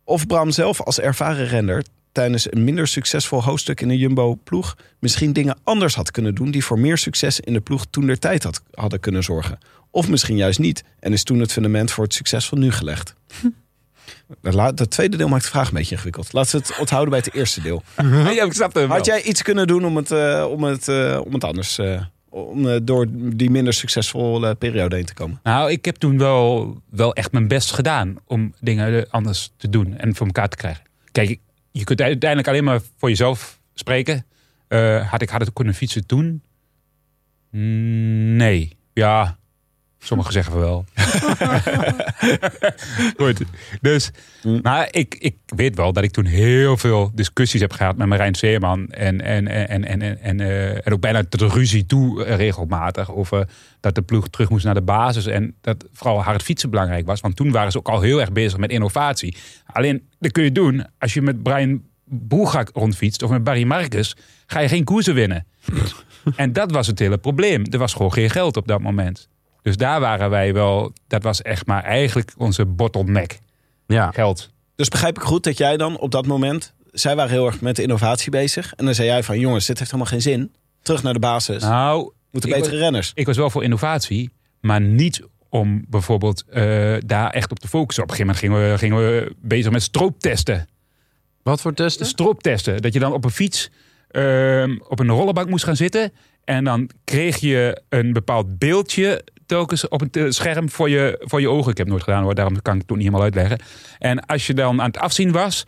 Of Bram zelf als ervaren renner tijdens een minder succesvol hoofdstuk in de Jumbo-ploeg... misschien dingen anders had kunnen doen... die voor meer succes in de ploeg toen der tijd had, hadden kunnen zorgen. Of misschien juist niet. En is toen het fundament voor het succes van nu gelegd. Dat tweede deel maakt de vraag een beetje ingewikkeld. Laten we het onthouden bij het eerste deel.
Ja, ik snap.
Had jij iets kunnen doen om het, eh, om het, eh, om het anders... om eh, door die minder succesvolle periode heen te komen?
Nou, ik heb toen wel, wel echt mijn best gedaan om dingen anders te doen en voor elkaar te krijgen. Kijk, je kunt uiteindelijk alleen maar voor jezelf spreken. Eh, had ik had het kunnen fietsen toen? Mm, Nee. Ja. Sommigen zeggen van wel. Goed. Dus, maar ik, ik weet wel dat ik toen heel veel discussies heb gehad met Marijn Zeeman. En, en, en, en, en, en, eh, en ook bijna tot de ruzie toe eh, regelmatig. Over dat de ploeg terug moest naar de basis. En dat vooral hard fietsen belangrijk was. Want toen waren ze ook al heel erg bezig met innovatie. Alleen, dat kun je doen als je met Brian Boelgak rondfietst. Of met Barry Marcus. Ga je geen koersen winnen. en dat was het hele probleem. Er was gewoon geen geld op dat moment. Dus daar waren wij wel, dat was echt maar eigenlijk onze bottleneck.
Ja.
Geld.
Dus begrijp ik goed dat jij dan op dat moment... Zij waren heel erg met de innovatie bezig. En dan zei jij van, jongens, dit heeft helemaal geen zin. Terug naar de basis.
Nou,
Moeten betere
was-
renners.
ik was wel voor innovatie, maar niet om bijvoorbeeld eh, daar echt op te focussen. Op een gegeven moment gingen we, gingen we bezig met strooptesten.
Wat voor testen?
Strooptesten. Dat je dan op een fiets ehm, op een rollenbank moest gaan zitten. En dan kreeg je een bepaald beeldje telkens op het eh, scherm voor je, voor je ogen. Ik heb het nooit gedaan hoor, daarom kan ik het toen niet helemaal uitleggen. En als je dan aan het afzien was,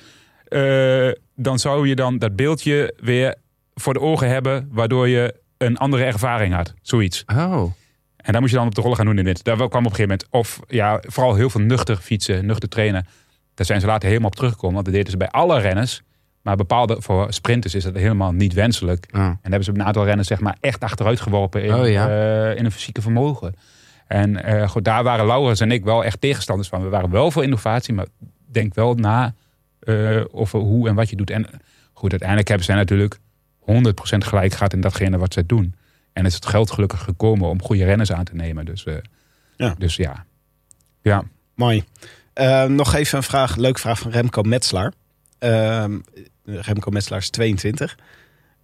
eh, dan zou je dan dat beeldje weer voor de ogen hebben, waardoor je een andere ervaring had. Zoiets.
Oh.
En daar moest je dan op de rollen gaan doen in dit. Daar kwam op een gegeven moment. Of ja, vooral heel veel nuchter fietsen, nuchter trainen. Daar zijn ze later helemaal op teruggekomen. Want dat deden ze bij alle renners. Maar bepaalde, voor sprinters is dat helemaal niet wenselijk. En hebben ze een aantal renners zeg maar echt achteruit geworpen in,
Oh, ja.
eh, in een fysieke vermogen. En eh, goed, daar waren Laurens en ik wel echt tegenstanders van. We waren wel voor innovatie, maar denk wel na eh, over hoe en wat je doet. En goed, uiteindelijk hebben zij natuurlijk 100% gelijk gehad in datgene wat zij doen. En is het geld gelukkig gekomen om goede renners aan te nemen. Dus,
Ja.
dus ja. Ja.
Mooi. Nog even een vraag, leuke vraag van Remco Metslaar. Ehm, Remco Metslaar is 22.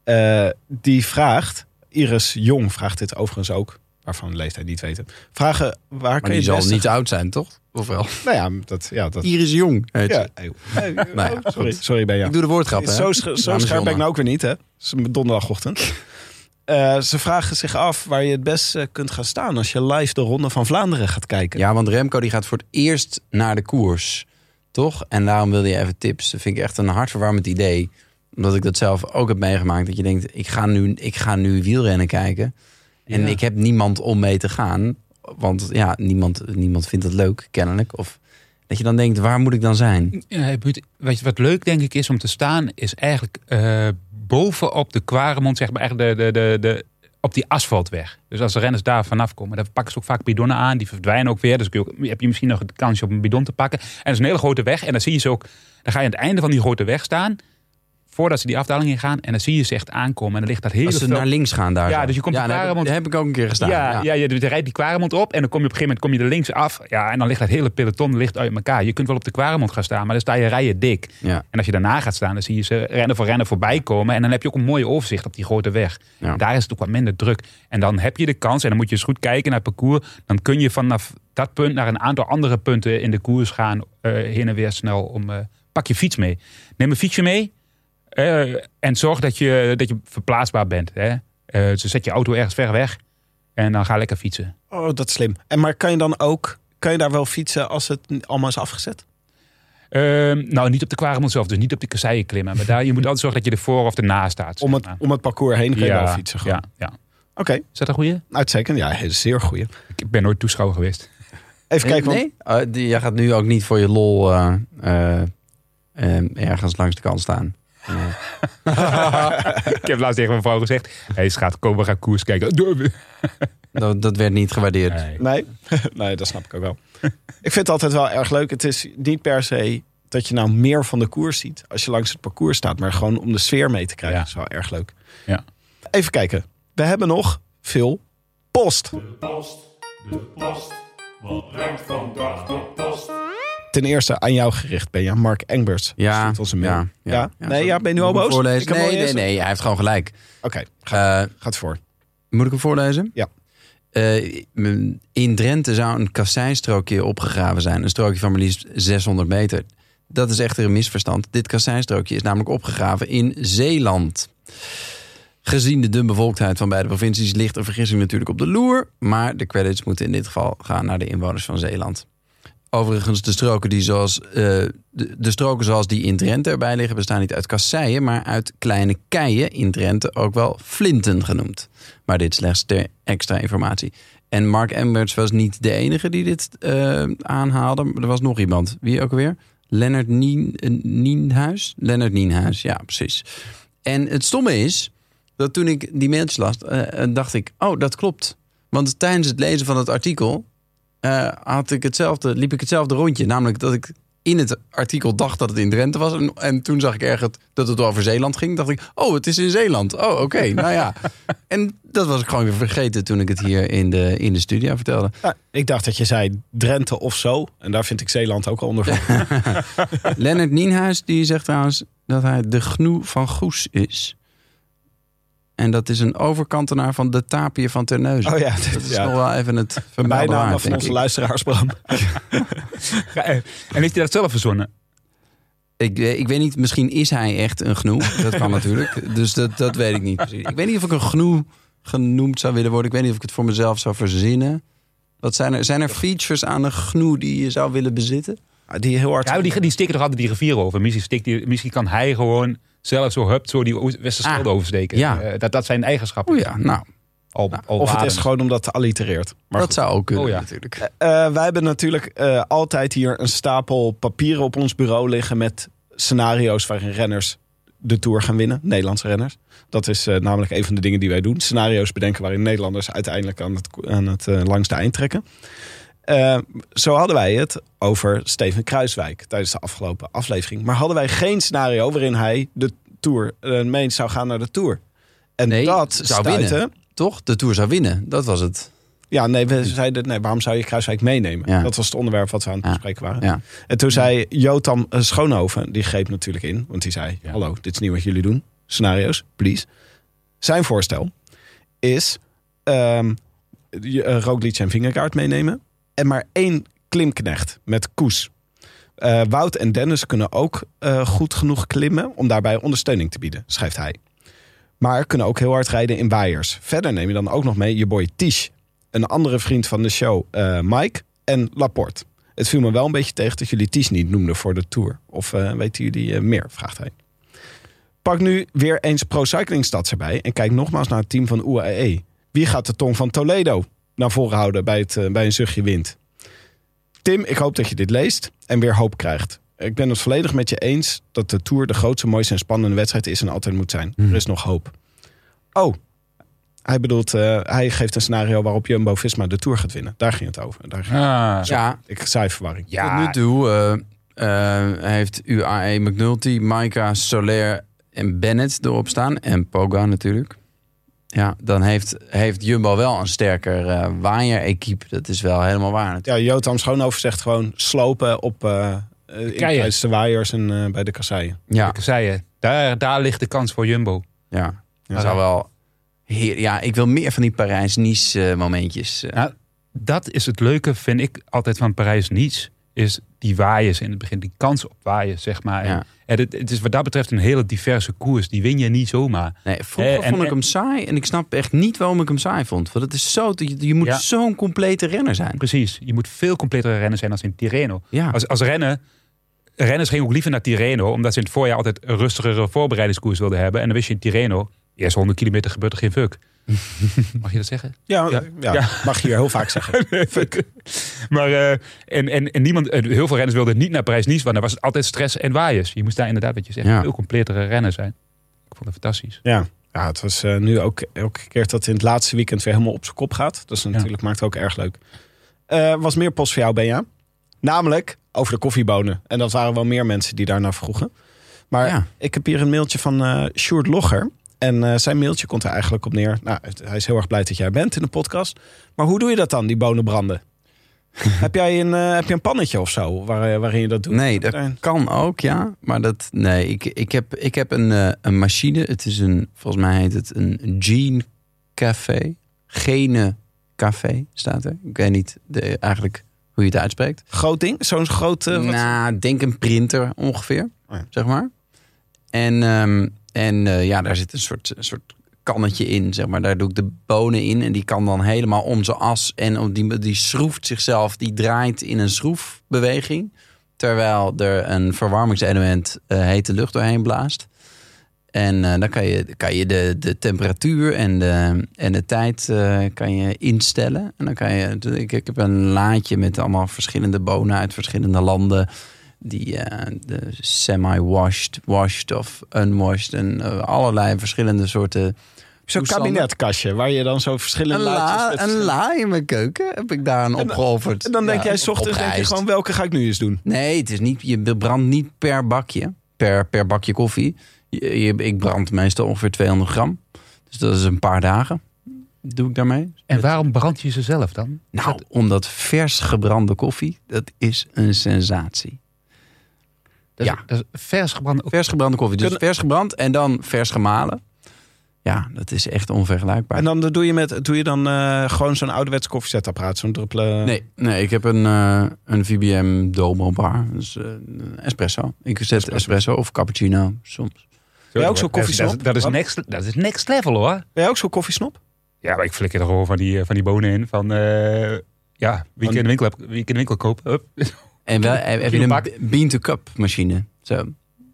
Eh, die vraagt, Iris Jong vraagt dit overigens ook, waarvan de leeftijd niet weten. Vragen, waar
Maar die
je
zal
het beste-
niet oud zijn, toch? Of wel?
Nou ja, dat... Ja, dat
Iris Jong heet
ja.
ze.
Hey,
Nou ja,
oh, sorry,
goed.
sorry Benja.
Ik doe de woordgrap, hè?
Zo, zo scherp ben ik nou ook weer niet, hè? Donderdagochtend. Eh, ze vragen zich af waar je het best eh, kunt gaan staan als je live de Ronde van Vlaanderen gaat kijken.
Ja, want Remco die gaat voor het eerst naar de koers. Toch? En daarom wilde je even tips. Dat vind ik echt een hartverwarmend idee. Omdat ik dat zelf ook heb meegemaakt. Dat je denkt, ik ga nu, ik ga nu wielrennen kijken. En
Ja.
ik heb niemand om mee te gaan. Want ja, niemand, niemand vindt het leuk, kennelijk. Of dat je dan denkt, waar moet ik dan zijn?
Ja, weet je wat leuk denk ik is om te staan, is eigenlijk eh boven op de Kwaremond, zeg maar, echt de, de, de, de, op die asfaltweg. Dus als de renners daar vanaf komen, dan pakken ze ook vaak bidonnen aan. Die verdwijnen ook weer. Dus heb je misschien nog de kansje op een bidon te pakken. En dat is een hele grote weg. En dan zie je ze ook, dan ga je aan het einde van die grote weg staan, voordat ze die afdaling in gaan. En dan zie je ze echt aankomen. En dan ligt dat hele
Als ze naar links gaan daar.
Ja,
zo.
dus je komt
ja,
Kwaremond-
daar heb ik ook een keer gestaan.
ja,
Ja,
ja. je, je rijdt die Kwaremond op en dan kom je op een gegeven moment kom je er links af. Ja, en dan ligt dat hele peloton ligt uit elkaar. Je kunt wel op de Kwaremond gaan staan, maar dan sta je rijen dik.
Ja.
En als je daarna gaat staan, dan zie je ze rennen voor rennen voorbij komen. En dan heb je ook een mooi overzicht op die grote weg.
Ja.
Daar is het ook wat minder druk. En dan heb je de kans, en dan moet je eens goed kijken naar het parcours. Dan kun je vanaf dat punt naar een aantal andere punten in de koers gaan. eh, heen en weer snel. Om, eh, pak je fiets mee. Neem een fietsje mee. Eh, en zorg dat je, dat je verplaatsbaar bent. Hè. Eh, dus zet je auto ergens ver weg. En dan ga lekker fietsen.
Oh, dat is slim. En maar kan je dan ook, kan je daar wel fietsen als het allemaal is afgezet?
Ehm, nou, niet op de Kwaremond zelf, dus niet op de kasseien klimmen. Maar daar, je moet altijd zorgen dat je ervoor of ernaast staat.
Om het, om het parcours heen kan je wel fietsen. Gewoon.
Ja, ja.
Oké,
Is dat een goeie?
uitstekend. Ja, zeer goeie.
Ik ben nooit toeschouwer geweest.
Even kijken, want
nee? Oh, die- jij gaat nu ook niet voor je lol eh, ergens langs de kant staan.
ik heb laatst tegen mijn vrouw gezegd: Hé, hey, schat, kom, we gaan koers kijken.
Dat, dat werd niet gewaardeerd.
Nee.
Nee, nee, dat snap ik ook wel. ik vind het altijd wel erg leuk. Het is niet per se dat je nou meer van de koers ziet als je langs het parcours staat, maar gewoon om de sfeer mee te krijgen.
Ja.
Dat is wel erg leuk.
Ja.
Even kijken. We hebben nog veel post.
Post, de post. Wat brengt vandaag de post?
Ten eerste aan jou gericht, ben je. Mark Engberts.
Ja,
een mail.
ja,
Ja?
ja.
Nee, ja, ben je nu al boos?
Voorlezen? Nee, nee, nee, hij heeft gewoon gelijk.
Oké, ga,
Eh,
gaat voor.
moet ik hem voorlezen?
Ja.
Eh, in Drenthe zou een kasseinstrookje opgegraven zijn. Een strookje van maar liefst 600 meter. Dat is echter een misverstand. Dit kasseinstrookje is namelijk opgegraven in Zeeland. Gezien de dunbevolktheid van beide provincies ligt een vergissing natuurlijk op de loer. Maar de credits moeten in dit geval gaan naar de inwoners van Zeeland. Overigens, de stroken, die zoals, eh, de, stroken zoals die in Drenthe erbij liggen... bestaan niet uit kasseien, maar uit kleine keien in Drenthe... ook wel flinten genoemd. Maar dit slechts ter extra informatie. En Mark Emberts was niet de enige die dit eh, aanhaalde. Er was nog iemand. Wie ook alweer? Lennart eh, Nienhuis? Lennart Nienhuis, ja, precies. En het stomme is dat toen ik die mailtjes las, dacht ik, oh, dat klopt. Want tijdens het lezen van het artikel eh, had ik hetzelfde, liep ik hetzelfde rondje. Namelijk dat ik in het artikel dacht dat het in Drenthe was. En, en toen zag ik ergens dat het over Zeeland ging. dacht ik, oh, het is in Zeeland. Oh, oké, nou ja. En dat was ik gewoon weer vergeten toen ik het hier in de, in de studio vertelde.
Ja, ik dacht dat je zei Drenthe of zo. En daar vind ik Zeeland ook al onder van.
Lennart Nienhuis die zegt trouwens dat hij de gnoe van Goes is. En dat is een overkantenaar van de tapir van Terneuzen.
Oh ja,
Dat is
ja.
nog wel even het
Bijnaam van onze luisteraars, Bram.
En heeft hij dat zelf verzonnen?
Ik, eh, ik weet niet, misschien is hij echt een gnoe. Dat kan natuurlijk. Dus dat, dat weet ik niet precies. Ik weet niet of ik een gnoe genoemd zou willen worden. Ik weet niet of ik het voor mezelf zou verzinnen. Wat zijn er, zijn er features aan een gnoe die je zou willen bezitten?
Die heel hard...
Ja, die, die steken toch altijd die rivier over. Misschien, steekt die, misschien kan hij gewoon zelf zo hupt, zo die Westerschelde
Ah,
oversteken.
ja.
Eh, dat, dat zijn eigenschappen.
Oh ja, nou,
Al, al
Of het is gewoon omdat het allitereert. Maar
dat zou ook kunnen
Oh ja.
natuurlijk.
Eh, wij hebben natuurlijk eh, altijd hier een stapel papieren op ons bureau liggen met scenario's waarin renners de Tour gaan winnen. Nederlandse renners. Dat is eh, namelijk een van de dingen die wij doen. Scenario's bedenken waarin Nederlanders uiteindelijk aan het, aan het eh, langste eind trekken. Eh, zo hadden wij het over Steven Kruiswijk tijdens de afgelopen aflevering. Maar hadden wij geen scenario waarin hij de Tour uh, mee zou gaan naar de Tour. En
Nee,
dat
zou winnen. Toch? De Tour zou winnen. Dat was het.
Ja, nee, we zeiden, nee, waarom zou je Kruiswijk meenemen?
Ja.
Dat was het onderwerp wat we aan het bespreken waren.
Ja.
En toen zei Jotam eh, Schoonhoven, die greep natuurlijk in. Want die zei, hallo, dit is niet wat jullie doen. Scenario's, please. Zijn voorstel is ehm eh, Roglic en Vingegaard meenemen. En maar één klimknecht met koes. Eh, Wout en Dennis kunnen ook eh, goed genoeg klimmen om daarbij ondersteuning te bieden, schrijft hij. Maar kunnen ook heel hard rijden in waaiers. Verder neem je dan ook nog mee je boy Tish. Een andere vriend van de show, eh, Mike en Laporte. Het viel me wel een beetje tegen dat jullie Tish niet noemden voor de Tour. Of weten jullie meer, vraagt hij. Pak nu weer eens Pro Cycling Stats erbij en kijk nogmaals naar het team van UAE. Wie gaat de tong van Toledo naar voren houden bij, het, eh, bij een zuchtje wind? Tim, ik hoop dat je dit leest en weer hoop krijgt. Ik ben het volledig met je eens dat de Tour de grootste, mooiste en spannende wedstrijd is en altijd moet zijn. Er is nog hoop. Oh, hij bedoelt, eh, hij geeft een scenario waarop Jumbo-Visma de Tour gaat winnen. Daar ging het over. Daar ging...
Ah,
Ja,
Ik zei verwarring.
ja,
Tot nu toe eh, eh, heeft UAE McNulty, Maika, Soler en Bennett erop staan. En Poga natuurlijk. Ja, dan heeft, heeft Jumbo wel een sterker eh waaier-equipe. Dat is wel helemaal waar. natuurlijk.
Ja, Jotam Schoonhoven zegt gewoon slopen op in- tijdens de waaiers en eh, bij de kasseien.
Ja,
zei je, daar, daar ligt de kans voor Jumbo.
ja. Dat zou wel... Heer, ja, ik wil meer van die Parijs-Nice eh, momentjes. eh.
Nou, dat is het leuke, vind ik altijd van Parijs-Nice. Is die waaiers in het begin, die kans op waaien, zeg maar. En,
Ja.
en het, het is wat dat betreft een hele diverse koers. Die win je niet zomaar.
Nee, vroeger
Eh, en-
vond ik hem saai. En ik snap echt niet waarom ik hem saai vond. Want het is zo... Je, je moet
Ja.
zo'n complete renner zijn.
Precies, je moet veel completere rennen zijn als in Tirreno.
Ja.
Als, als rennen, renners gingen ook liever naar Tirreno, omdat ze in het voorjaar altijd een rustigere voorbereidingskoers wilden hebben. En dan wist je in Tirreno, eerst 100 kilometer gebeurt er geen fuck. Mag je dat zeggen?
Ja,
Ja.
ja.
Ja.
mag je hier heel vaak zeggen.
maar eh, en, en, en niemand, eh, heel veel renners wilden niet naar Parijs-Nice, want dan was het altijd stress en waaiers. Je moest daar inderdaad, wat je zegt,
Ja.
veel completere rennen zijn. Ik vond het fantastisch.
Ja, ja het was eh, nu ook elke keer dat het in het laatste weekend weer helemaal op zijn kop gaat. Dat is natuurlijk maakt het ook erg leuk. Eh, was meer post voor jou, Benja. Namelijk over de koffiebonen. En dat waren wel meer mensen die daarnaar vroegen. Maar
Ja.
ik heb hier een mailtje van eh Sjoerd Logger. En eh, zijn mailtje komt er eigenlijk op neer. Nou, hij is heel erg blij dat jij bent in de podcast. Maar hoe doe je dat dan, die bonen branden? heb jij een, eh, heb je een pannetje of zo waar, eh, waarin je dat doet?
Nee, dat kan ook, ja. Maar dat, nee, ik, ik, heb, ik heb een, een machine. Het is een, volgens mij heet het een Gene Café. Gene Café staat er. Ik weet niet de, eigenlijk hoe je het uitspreekt.
Groot ding? Zo'n groot... eh, wat-
nou, denk een printer ongeveer,
Oh ja.
zeg maar. En, ehm, en eh, ja, daar zit een soort, soort kannetje in, zeg maar. Daar doe ik de bonen in en die kan dan helemaal om zijn as. En die, die schroeft zichzelf, die draait in een schroefbeweging. Terwijl er een verwarmingselement eh, hete lucht doorheen blaast. En eh, dan kan je, kan je de, de temperatuur en de, en de tijd kan je instellen. En dan kan je. Ik, ik heb een laadje met allemaal verschillende bonen uit verschillende landen. Die eh, de semi-washed, washed of unwashed. En eh, allerlei verschillende soorten.
Zo'n kabinetkastje waar je dan zo
Een
verschillende
la,
laadjes... met-
een la in mijn keuken heb ik daar aan opgeofferd.
En dan denk
Ja,
jij, s ochtends denk je gewoon, welke ga ik nu eens doen?
Nee, het is niet, je brandt niet per bakje, per, per bakje koffie. Je, je- ik brand meestal ongeveer 200 gram. Dus dat is een paar dagen. Doe ik daarmee.
En waarom brand je ze zelf dan?
Nou, omdat vers gebrande koffie, dat is een sensatie. Ja.
vers gebrande...
Vers gebrande koffie. Dus
Kunnen-
vers gebrand en dan vers gemalen. Ja, dat is echt onvergelijkbaar.
En dan doe je, met, doe je dan eh, gewoon zo'n ouderwets koffiezetapparaat, zo'n druppelen...
Nee, nee, ik heb een, eh, een VBM Domo bar. Dus eh, een espresso. Ik zet espresso. of cappuccino soms.
Ben je ook zo'n
Dat is-
koffiesnop?
Dat, is- dat, is next, dat is next level hoor.
Ben jij ook zo'n koffiesnop?
Ja, maar ik flikker er gewoon van die, van die bonen in. Van, eh, ja, wie ik in de winkel, heb, wie ik in de winkel koop. Hup.
En wel, heb je een bean-to-cup machine. Zo.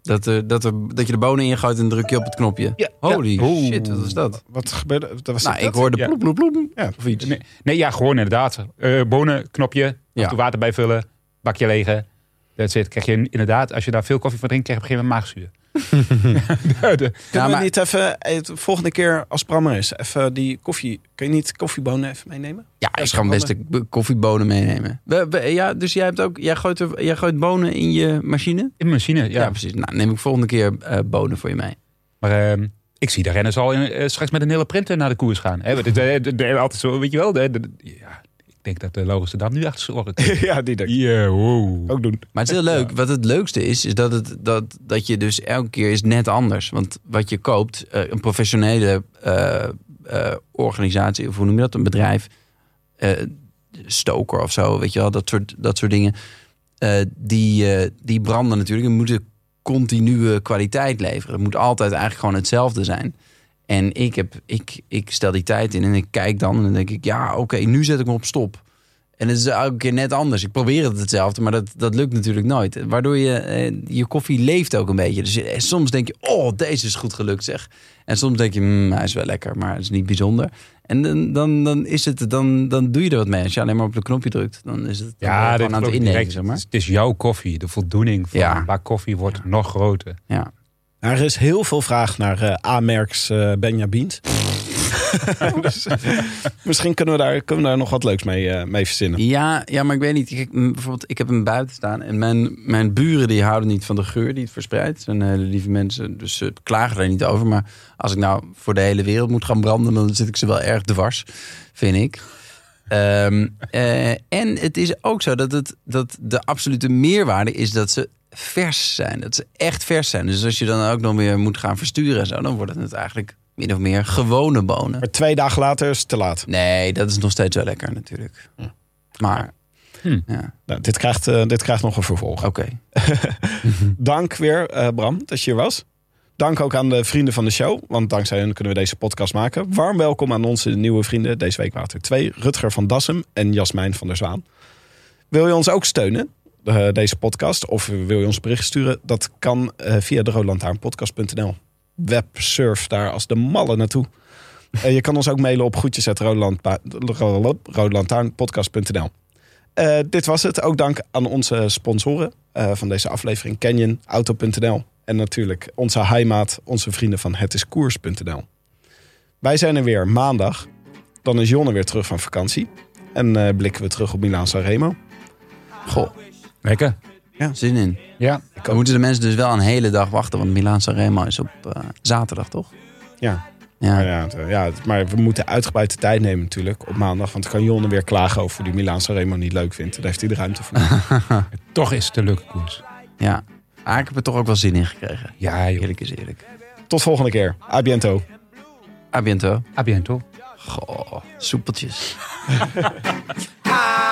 Dat, er, dat, er, dat je de bonen ingooit en druk je op het knopje.
Ja,
Holy
ja.
Shit, wat is dat?
Wat gebeurde? Dat was
Nou,
dat?
ik hoorde
Ja.
ploep, ploep, ploep.
Ja.
Of iets.
Nee, nee, ja, gewoon inderdaad. Eh bonen, knopje,
Ja.
ja. water bijvullen, bakje legen. Dat zit. Krijg je inderdaad, als je daar veel koffie van drinkt, krijg je op een gegeven moment maagzuur. De- de-
Kunnen
Ja,
we
maar-
niet even, eh, de volgende keer als Bram er is, even die koffie... Kun je niet koffiebonen even meenemen?
Ja, ik kan best de koffiebonen meenemen. We- we- ja, dus jij, hebt ook, jij, gooit er, jij gooit bonen in je machine?
in de machine, ja.
Ja, precies. Nou, neem ik volgende keer eh, bonen voor je mee.
Maar ehm, ik zie de renners al in, eh, straks met een hele printer naar de koers gaan. Hè, altijd zo, weet je wel. De, de- ja, denk dat de Logische Dam nu achter zijn oren kijkt.
ja, die denk ik
wow.
ook doen.
Maar het is heel leuk. Wat het leukste is, is dat, het, dat, dat je dus elke keer is net anders. Want wat je koopt, eh, een professionele eh, eh, organisatie, of hoe noem je dat, een bedrijf, eh, stoker of zo, weet je wel, dat soort, dat soort dingen. eh, die, eh, die branden natuurlijk en moeten continue kwaliteit leveren. Het moet altijd eigenlijk gewoon hetzelfde zijn. En ik, heb, ik, ik stel die tijd in en ik kijk dan en dan denk ik, ja, oké, nu zet ik me op stop. En het is elke keer net anders. Ik probeer het hetzelfde, maar dat, dat lukt natuurlijk nooit. Waardoor je, eh, je koffie leeft ook een beetje. Dus je- soms denk je, oh, deze is goed gelukt zeg. En soms denk je, "Hmm, hij is wel lekker, maar het is niet bijzonder. En dan, dan, dan, is het, dan, dan doe je er wat mee. Als je alleen maar op de knopje drukt, dan is het
Ja,
gewoon aan het innemen,
direct.
zeg maar.
Het is jouw koffie. De voldoening van
Ja.
een bak koffie wordt nog groter.
Ja.
Er is heel veel vraag naar eh A-merks eh dus, misschien kunnen we, daar, kunnen we daar nog wat leuks mee, eh, mee verzinnen.
Ja, ja, maar ik weet niet. M, bijvoorbeeld, ik heb hem buiten staan. En mijn, mijn buren die houden niet van de geur die het verspreidt. Het zijn hele lieve mensen, dus ze klagen er niet over. Maar als ik nou voor de hele wereld moet gaan branden... dan zit ik ze wel erg dwars, vind ik. Ehm, eh, en het is ook zo dat, het, dat de absolute meerwaarde is dat ze vers zijn. Dat ze echt vers zijn. Dus als je dan ook nog weer moet gaan versturen en zo... dan wordt het eigenlijk min of meer gewone bonen.
Maar twee dagen later is het te laat.
Nee, dat is nog steeds wel lekker natuurlijk. Maar,
Hm.
ja,
Nou, dit, krijgt, eh, dit krijgt nog een vervolg.
oké.
Dank weer, eh, Bram, dat je hier was. Dank ook aan de vrienden van de show, want dankzij hen kunnen we deze podcast maken. Warm welkom aan onze nieuwe vrienden. Deze week waren het er twee. Rutger van Dassem en Jasmijn van der Zwaan. Wil je ons ook steunen, deze podcast? Of wil je ons bericht sturen? Dat kan eh, via de roodlantaarnpodcast.nl. Websurf daar als de malle naartoe. Eh, je kan ons ook mailen op groetjes.roodlantaarnpodcast.nl. Eh, dit was het. Ook dank aan onze sponsoren eh, van deze aflevering. Canyon, Auto.nl en natuurlijk onze heimaat, onze vrienden van hetiskoers.nl. Wij zijn er weer maandag. Dan is Jonne weer terug van vakantie. En eh, blikken we terug op Milaan Sanremo.
Goh,
Lekker.
zin in.
Ja.
Dan moeten de mensen dus wel een hele dag wachten. Want Milaan Sanremo is op eh, zaterdag, toch?
Ja.
Ja.
Maar, ja, ja, maar we moeten uitgebreid de tijd nemen natuurlijk op maandag. Want dan kan Jonne weer klagen over die Milaan Sanremo niet leuk vindt. Daar heeft hij de ruimte voor.
Toch is het een leuke koers.
ja. Maar ik heb er toch ook wel zin in gekregen.
Ja, joh.
Eerlijk is eerlijk.
Tot volgende keer. A biento.
A biento.
A biento.
Goh, soepeltjes.